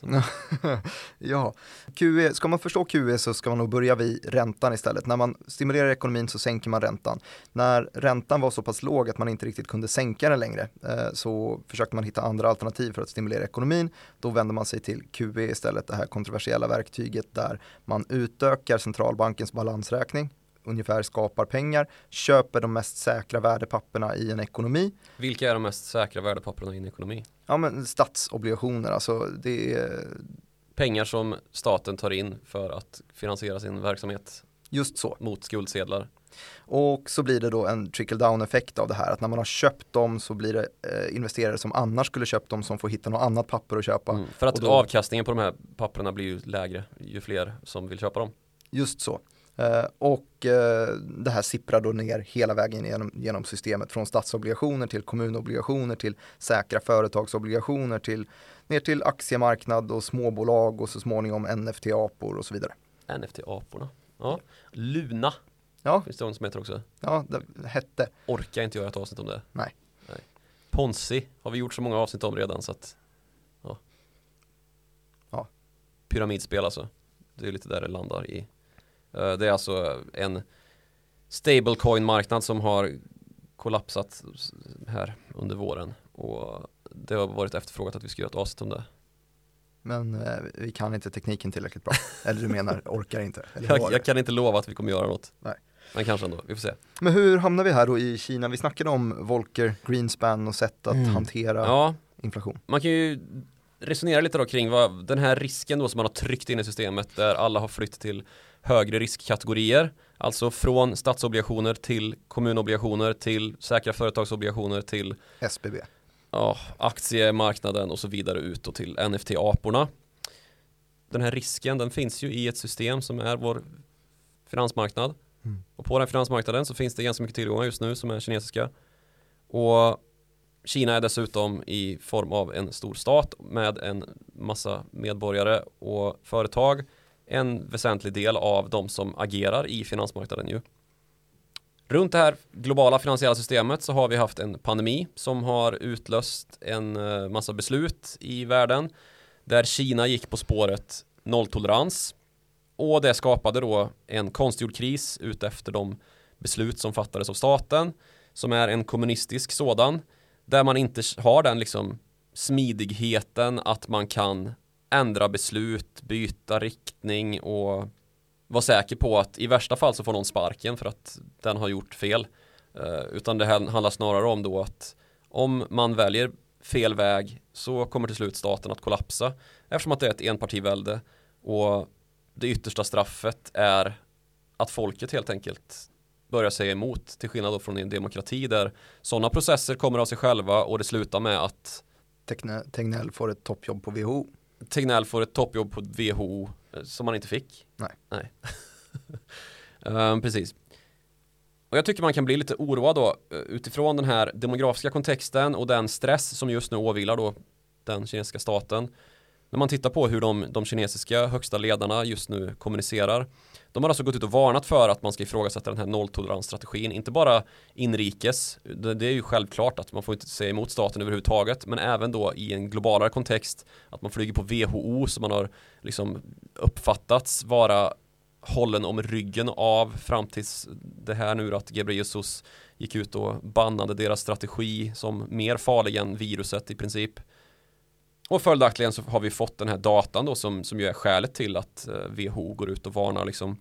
ja, QE, ska man förstå QE så ska man nog börja vid räntan istället. När man stimulerar ekonomin så sänker man räntan. När räntan var så pass låg att man inte riktigt kunde sänka den längre eh, så försökte man hitta andra alternativ för att stimulera ekonomin. Då vänder man sig till QE istället, det här kontroversiella verktyget där man utökar centralbankens balansräkning ungefär skapar pengar, köper de mest säkra värdepapperna i en ekonomi. Vilka är de mest säkra värdepapperna i en ekonomi? Ja men statsobligationer, alltså det är Pengar som staten tar in för att finansiera sin verksamhet. Just så. Mot skuldsedlar. Och så blir det då en trickle down effekt av det här att när man har köpt dem så blir det eh, investerare som annars skulle köpt dem som får hitta något annat papper att köpa. Mm, för att då, avkastningen på de här papperna blir ju lägre ju fler som vill köpa dem. Just så. Eh, och eh, det här sipprar då ner hela vägen genom, genom systemet från statsobligationer till kommunobligationer till säkra företagsobligationer till ner till aktiemarknad och småbolag och så småningom NFT-apor och så vidare. NFT-aporna, ja. Luna ja. finns det någon som heter också. Ja, det hette. Orkar inte göra ett avsnitt om det. Nej. Nej. Ponzi har vi gjort så många avsnitt om redan så att ja. ja. Pyramidspel alltså. Det är lite där det landar i det är alltså en stablecoin-marknad som har kollapsat här under våren och det har varit efterfrågat att vi ska göra ett avsnitt om det. Men eh, vi kan inte tekniken tillräckligt bra. Eller du menar orkar inte? jag, jag, kan inte lova att vi kommer göra något. Nej. Men kanske ändå, vi får se. Men hur hamnar vi här då i Kina? Vi snackade om Volker, Greenspan och sätt att mm. hantera ja, inflation. Man kan ju resonera lite då kring vad den här risken då som man har tryckt in i systemet där alla har flytt till högre riskkategorier. Alltså från statsobligationer till kommunobligationer till säkra företagsobligationer till SBB. Ja, aktiemarknaden och så vidare ut och till NFT-aporna. Den här risken den finns ju i ett system som är vår finansmarknad. Mm. Och på den finansmarknaden så finns det ganska mycket tillgångar just nu som är kinesiska. Och Kina är dessutom i form av en stor stat med en massa medborgare och företag. En väsentlig del av de som agerar i finansmarknaden ju. Runt det här globala finansiella systemet så har vi haft en pandemi som har utlöst en eh, massa beslut i världen där Kina gick på spåret nolltolerans. Och det skapade då en konstgjord kris utefter de beslut som fattades av staten som är en kommunistisk sådan där man inte har den liksom smidigheten att man kan ändra beslut, byta riktning och vara säker på att i värsta fall så får någon sparken för att den har gjort fel. Eh, utan det handlar snarare om då att om man väljer fel väg så kommer till slut staten att kollapsa eftersom att det är ett enpartivälde och det yttersta straffet är att folket helt enkelt börjar säga emot till skillnad då från en demokrati där sådana processer kommer av sig själva och det slutar med att Tegnell får ett toppjobb på WHO Tegnell får ett toppjobb på WHO eh, som han inte fick. Nej. Nej. um, precis. Och jag tycker man kan bli lite oroad då eh, utifrån den här demografiska kontexten och den stress som just nu åvilar då den kinesiska staten. När man tittar på hur de, de kinesiska högsta ledarna just nu kommunicerar de har alltså gått ut och varnat för att man ska ifrågasätta den här nolltoleransstrategin, inte bara inrikes, det, är ju självklart att man får inte säga emot staten överhuvudtaget, men även då i en globalare kontext, att man flyger på WHO som man har liksom uppfattats vara hållen om ryggen av fram tills det här nu att Ghebreyesus gick ut och bannade deras strategi som mer farlig än viruset i princip. Och följaktligen så har vi fått den här datan då som, som ju är skälet till att eh, WHO går ut och varnar liksom.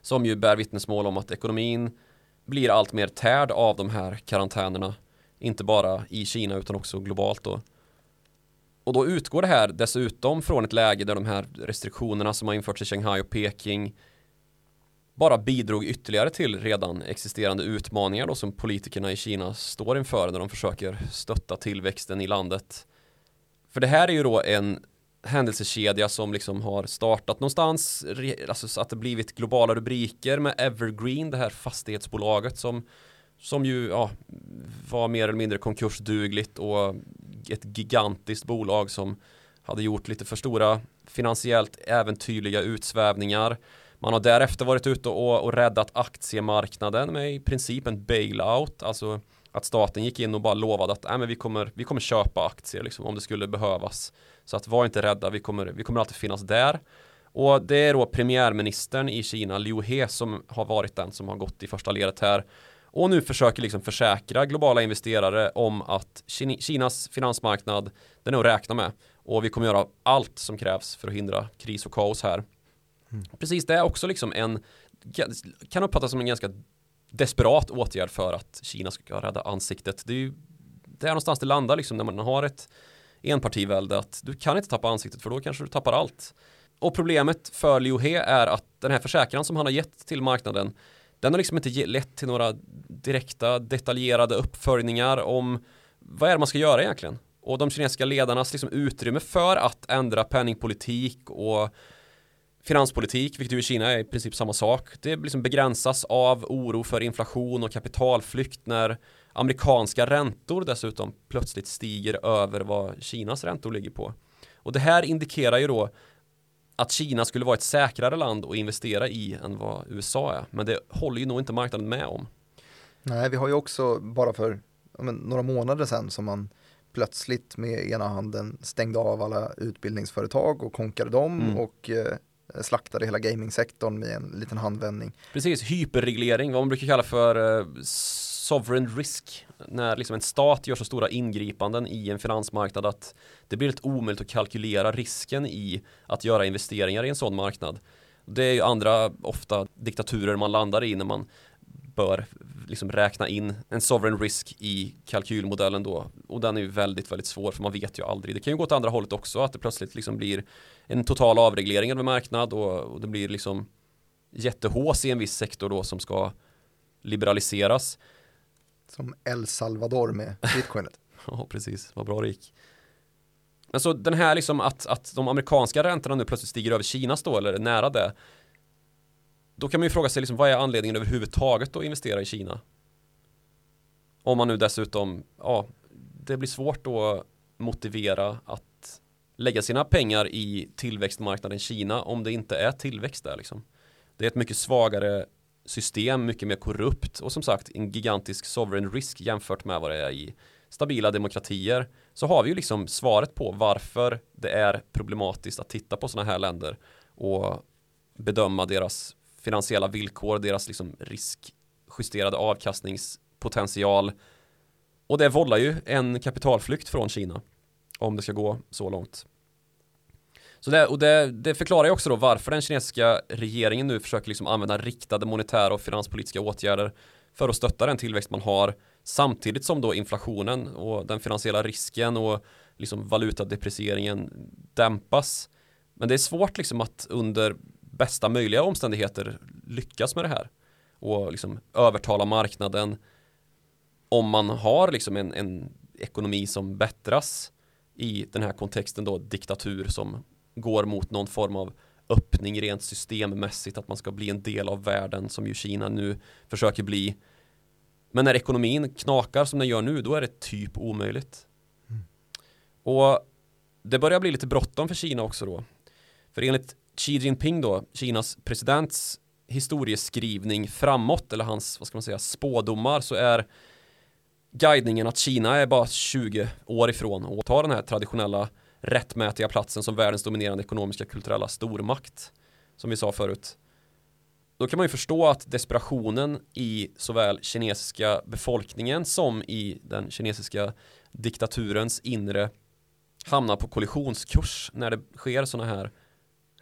Som ju bär vittnesmål om att ekonomin blir allt mer tärd av de här karantänerna. Inte bara i Kina utan också globalt då. Och då utgår det här dessutom från ett läge där de här restriktionerna som har införts i Shanghai och Peking bara bidrog ytterligare till redan existerande utmaningar då som politikerna i Kina står inför när de försöker stötta tillväxten i landet. För det här är ju då en händelsekedja som liksom har startat någonstans, alltså så att det blivit globala rubriker med Evergreen, det här fastighetsbolaget som som ju ja, var mer eller mindre konkursdugligt och ett gigantiskt bolag som hade gjort lite för stora finansiellt äventyrliga utsvävningar. Man har därefter varit ute och, och räddat aktiemarknaden med i princip en bailout, alltså att staten gick in och bara lovade att äh, men vi, kommer, vi kommer köpa aktier liksom, om det skulle behövas. Så att var inte rädda, vi kommer, vi kommer alltid finnas där. Och det är då premiärministern i Kina, Liu He, som har varit den som har gått i första ledet här och nu försöker liksom försäkra globala investerare om att Kinas finansmarknad den är att räkna med och vi kommer göra allt som krävs för att hindra kris och kaos här. Mm. Precis, det är också liksom en kan uppfattas som en ganska desperat åtgärd för att Kina ska rädda ansiktet. Det är ju det är någonstans det landar liksom när man har ett enpartivälde att du kan inte tappa ansiktet för då kanske du tappar allt. Och problemet för Liu He är att den här försäkran som han har gett till marknaden den har liksom inte lett till några direkta detaljerade uppföljningar om vad är det man ska göra egentligen? Och de kinesiska ledarnas liksom utrymme för att ändra penningpolitik och finanspolitik, vilket ju i Kina är i princip samma sak. Det liksom begränsas av oro för inflation och kapitalflykt när amerikanska räntor dessutom plötsligt stiger över vad Kinas räntor ligger på. Och det här indikerar ju då att Kina skulle vara ett säkrare land att investera i än vad USA är. Men det håller ju nog inte marknaden med om. Nej, vi har ju också bara för men, några månader sedan som man plötsligt med ena handen stängde av alla utbildningsföretag och konkade dem mm. och eh, Eh, slaktade hela gamingsektorn med en liten handvändning. Precis, hyperreglering, vad man brukar kalla för eh, sovereign risk när liksom en stat gör så stora ingripanden i en finansmarknad att det blir helt omöjligt att kalkylera risken i att göra investeringar i en sån marknad. Det är ju andra ofta diktaturer man landar i när man bör liksom räkna in en sovereign risk i kalkylmodellen då och den är ju väldigt väldigt svår för man vet ju aldrig. Det kan ju gå åt andra hållet också att det plötsligt liksom blir en total avreglering av en marknad och, och det blir liksom jättehås i en viss sektor då som ska liberaliseras. Som El Salvador med bitcoinet. ja, precis. Vad bra det gick. Men så den här liksom att, att de amerikanska räntorna nu plötsligt stiger över Kinas då, eller nära det. Då kan man ju fråga sig liksom, vad är anledningen överhuvudtaget att investera i Kina? Om man nu dessutom, ja, det blir svårt att motivera att lägga sina pengar i tillväxtmarknaden Kina om det inte är tillväxt där liksom. Det är ett mycket svagare system, mycket mer korrupt och som sagt en gigantisk sovereign risk jämfört med vad det är i stabila demokratier så har vi ju liksom svaret på varför det är problematiskt att titta på sådana här länder och bedöma deras finansiella villkor, deras liksom riskjusterade avkastningspotential och det vållar ju en kapitalflykt från Kina om det ska gå så långt. Så det, och det, det förklarar ju också då varför den kinesiska regeringen nu försöker liksom använda riktade monetära och finanspolitiska åtgärder för att stötta den tillväxt man har samtidigt som då inflationen och den finansiella risken och liksom valutadeprecieringen dämpas. Men det är svårt liksom att under bästa möjliga omständigheter lyckas med det här och liksom övertala marknaden om man har liksom en, en ekonomi som bättras i den här kontexten då diktatur som går mot någon form av öppning rent systemmässigt, att man ska bli en del av världen som ju Kina nu försöker bli. Men när ekonomin knakar som den gör nu, då är det typ omöjligt. Mm. Och det börjar bli lite bråttom för Kina också då. För enligt Xi Jinping då, Kinas presidents historieskrivning framåt, eller hans, vad ska man säga, spådomar, så är guidningen att Kina är bara 20 år ifrån och tar den här traditionella rättmätiga platsen som världens dominerande ekonomiska kulturella stormakt. som vi sa förut. Då kan man ju förstå att desperationen i såväl kinesiska befolkningen som i den kinesiska diktaturens inre hamnar på kollisionskurs när det sker sådana här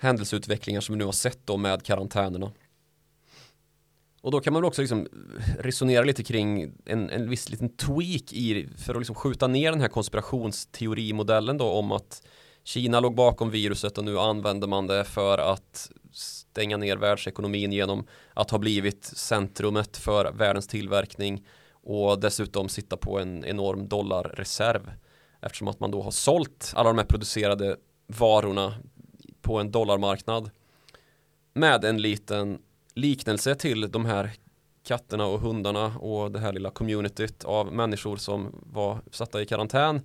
händelseutvecklingar som vi nu har sett då med karantänerna. Och då kan man också liksom resonera lite kring en, en viss liten tweak i för att liksom skjuta ner den här konspirationsteorimodellen då om att Kina låg bakom viruset och nu använder man det för att stänga ner världsekonomin genom att ha blivit centrumet för världens tillverkning och dessutom sitta på en enorm dollarreserv eftersom att man då har sålt alla de här producerade varorna på en dollarmarknad med en liten liknelse till de här katterna och hundarna och det här lilla communityt av människor som var satta i karantän.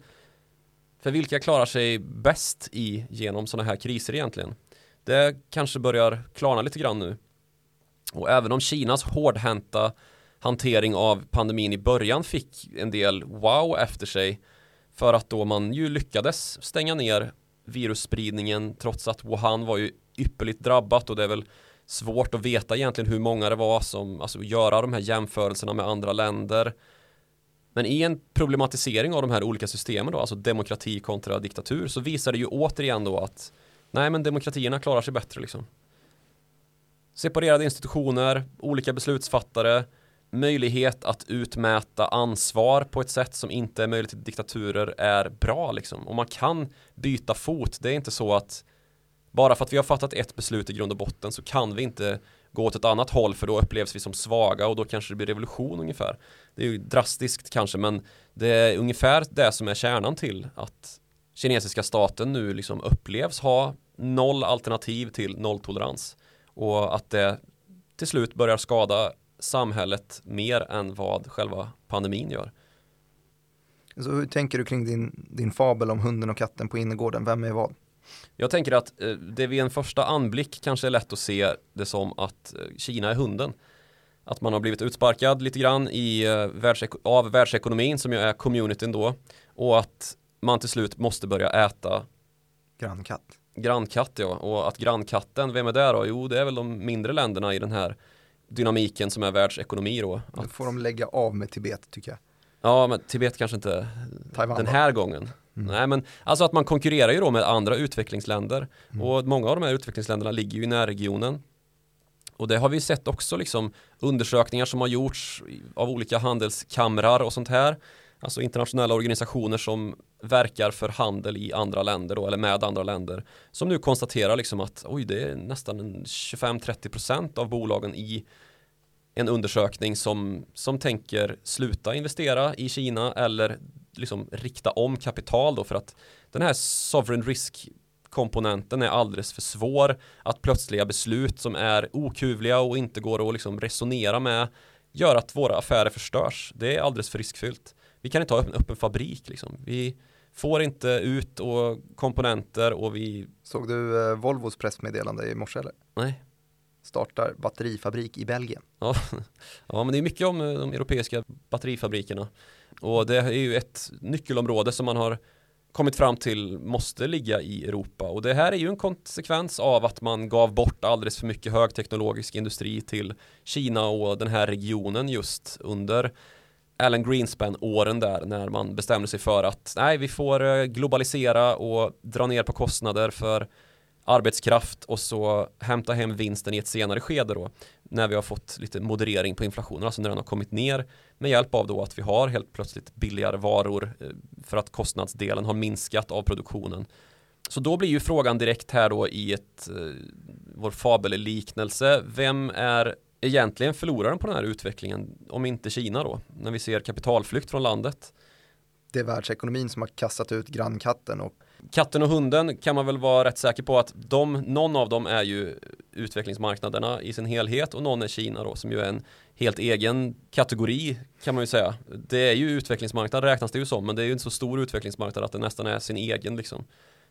För vilka klarar sig bäst i genom sådana här kriser egentligen? Det kanske börjar klarna lite grann nu. Och även om Kinas hårdhänta hantering av pandemin i början fick en del wow efter sig för att då man ju lyckades stänga ner virusspridningen trots att Wuhan var ju ypperligt drabbat och det är väl svårt att veta egentligen hur många det var som, alltså göra de här jämförelserna med andra länder. Men i en problematisering av de här olika systemen då, alltså demokrati kontra diktatur, så visar det ju återigen då att nej men demokratierna klarar sig bättre liksom. Separerade institutioner, olika beslutsfattare, möjlighet att utmäta ansvar på ett sätt som inte är möjligt i diktaturer är bra liksom. Och man kan byta fot. Det är inte så att bara för att vi har fattat ett beslut i grund och botten så kan vi inte gå åt ett annat håll för då upplevs vi som svaga och då kanske det blir revolution ungefär. Det är ju drastiskt kanske men det är ungefär det som är kärnan till att kinesiska staten nu liksom upplevs ha noll alternativ till nolltolerans och att det till slut börjar skada samhället mer än vad själva pandemin gör. Så hur tänker du kring din, din fabel om hunden och katten på innergården? Vem är vad? Jag tänker att eh, det vid en första anblick kanske är lätt att se det som att eh, Kina är hunden. Att man har blivit utsparkad lite grann i, eh, av världsekonomin som ju är communityn då. Och att man till slut måste börja äta grannkatt. Grannkatt ja, och att grannkatten, vem är det då? Jo, det är väl de mindre länderna i den här dynamiken som är världsekonomi då. Att... Nu får de lägga av med Tibet tycker jag. Ja, men Tibet kanske inte Taiwan, den här då. gången. Mm. Nej, men alltså att man konkurrerar ju då med andra utvecklingsländer mm. och många av de här utvecklingsländerna ligger ju i närregionen. Och det har vi sett också liksom undersökningar som har gjorts av olika handelskamrar och sånt här. Alltså internationella organisationer som verkar för handel i andra länder då, eller med andra länder. Som nu konstaterar liksom att oj, det är nästan 25-30% av bolagen i en undersökning som, som tänker sluta investera i Kina eller liksom rikta om kapital då för att den här sovereign risk komponenten är alldeles för svår att plötsliga beslut som är okuvliga och inte går att liksom resonera med gör att våra affärer förstörs. Det är alldeles för riskfyllt. Vi kan inte ha en fabrik liksom. Vi får inte ut och komponenter och vi Såg du eh, Volvos pressmeddelande i morse eller? Nej startar batterifabrik i Belgien. Ja, ja men det är mycket om eh, de europeiska batterifabrikerna. Och det är ju ett nyckelområde som man har kommit fram till måste ligga i Europa. Och det här är ju en konsekvens av att man gav bort alldeles för mycket högteknologisk industri till Kina och den här regionen just under Alan Greenspan-åren där när man bestämde sig för att nej, vi får eh, globalisera och dra ner på kostnader för arbetskraft och så hämta hem vinsten i ett senare skede då när vi har fått lite moderering på inflationen, alltså när den har kommit ner med hjälp av då att vi har helt plötsligt billigare varor eh, för att kostnadsdelen har minskat av produktionen. Så då blir ju frågan direkt här då i ett, eh, vår fabelliknelse, vem är egentligen förloraren på den här utvecklingen om inte Kina då, när vi ser kapitalflykt från landet? Det är världsekonomin som har kastat ut grannkatten och Katten och hunden kan man väl vara rätt säker på att de, någon av dem är ju utvecklingsmarknaderna i sin helhet och någon är Kina då som ju är en helt egen kategori kan man ju säga. Det är ju utvecklingsmarknad räknas det ju som men det är ju en så stor utvecklingsmarknad att det nästan är sin egen liksom.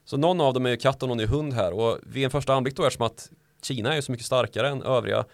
Så någon av dem är ju katt och någon är hund här och vid en första anblick då är det som att Kina är ju så mycket starkare än övriga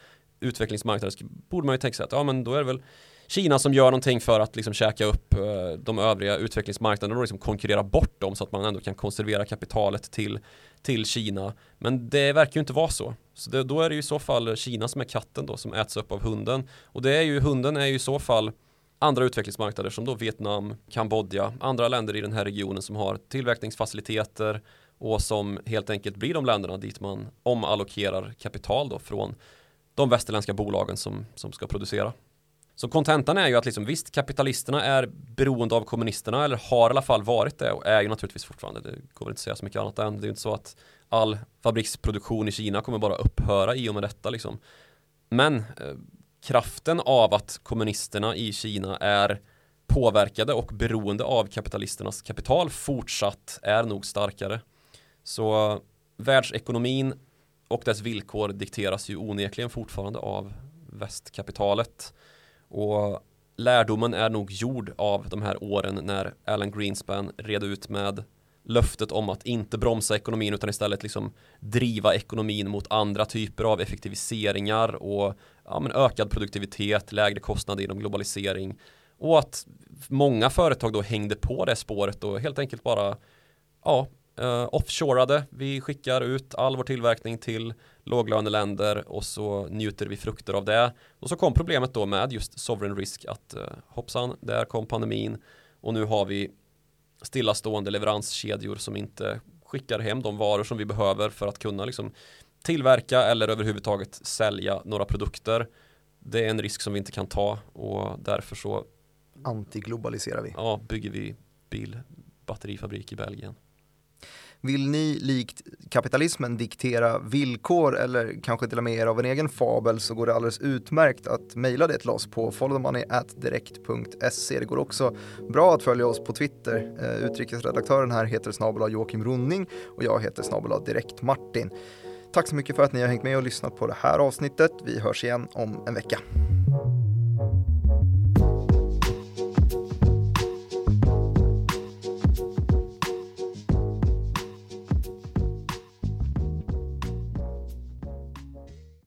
utvecklingsmarknader så borde man ju tänka sig att ja men då är det väl Kina som gör någonting för att liksom käka upp eh, de övriga utvecklingsmarknaderna och liksom konkurrera bort dem så att man ändå kan konservera kapitalet till, till Kina. Men det verkar ju inte vara så. Så det, då är det ju i så fall Kina som är katten då som äts upp av hunden. Och det är ju, hunden är ju i så fall andra utvecklingsmarknader som då Vietnam, Kambodja, andra länder i den här regionen som har tillverkningsfaciliteter och som helt enkelt blir de länderna dit man omallokerar kapital då från de västerländska bolagen som, som ska producera. Så kontentan är ju att liksom, visst, kapitalisterna är beroende av kommunisterna eller har i alla fall varit det och är ju naturligtvis fortfarande. Det går inte att säga så mycket annat än. Det är ju inte så att all fabriksproduktion i Kina kommer bara upphöra i och med detta liksom. Men eh, kraften av att kommunisterna i Kina är påverkade och beroende av kapitalisternas kapital fortsatt är nog starkare. Så eh, världsekonomin och dess villkor dikteras ju onekligen fortfarande av västkapitalet. Och lärdomen är nog gjord av de här åren när Alan Greenspan red ut med löftet om att inte bromsa ekonomin utan istället liksom driva ekonomin mot andra typer av effektiviseringar och ja, men ökad produktivitet, lägre kostnader inom globalisering och att många företag då hängde på det spåret och helt enkelt bara ja, uh, offshoreade. Vi skickar ut all vår tillverkning till låglöneländer och så njuter vi frukter av det. Och så kom problemet då med just sovereign risk att uh, hoppsan, där kom pandemin och nu har vi stillastående leveranskedjor som inte skickar hem de varor som vi behöver för att kunna liksom tillverka eller överhuvudtaget sälja några produkter. Det är en risk som vi inte kan ta och därför så antiglobaliserar vi. Ja, bygger vi bilbatterifabrik i Belgien. Vill ni likt kapitalismen diktera villkor eller kanske till och med er av en egen fabel så går det alldeles utmärkt att mejla det till oss på followthemoney.direkt.se. Det går också bra att följa oss på Twitter. Eh, utrikesredaktören här heter snabel Joakim Ronning och jag heter snabel Direkt Martin. Tack så mycket för att ni har hängt med och lyssnat på det här avsnittet. Vi hörs igen om en vecka.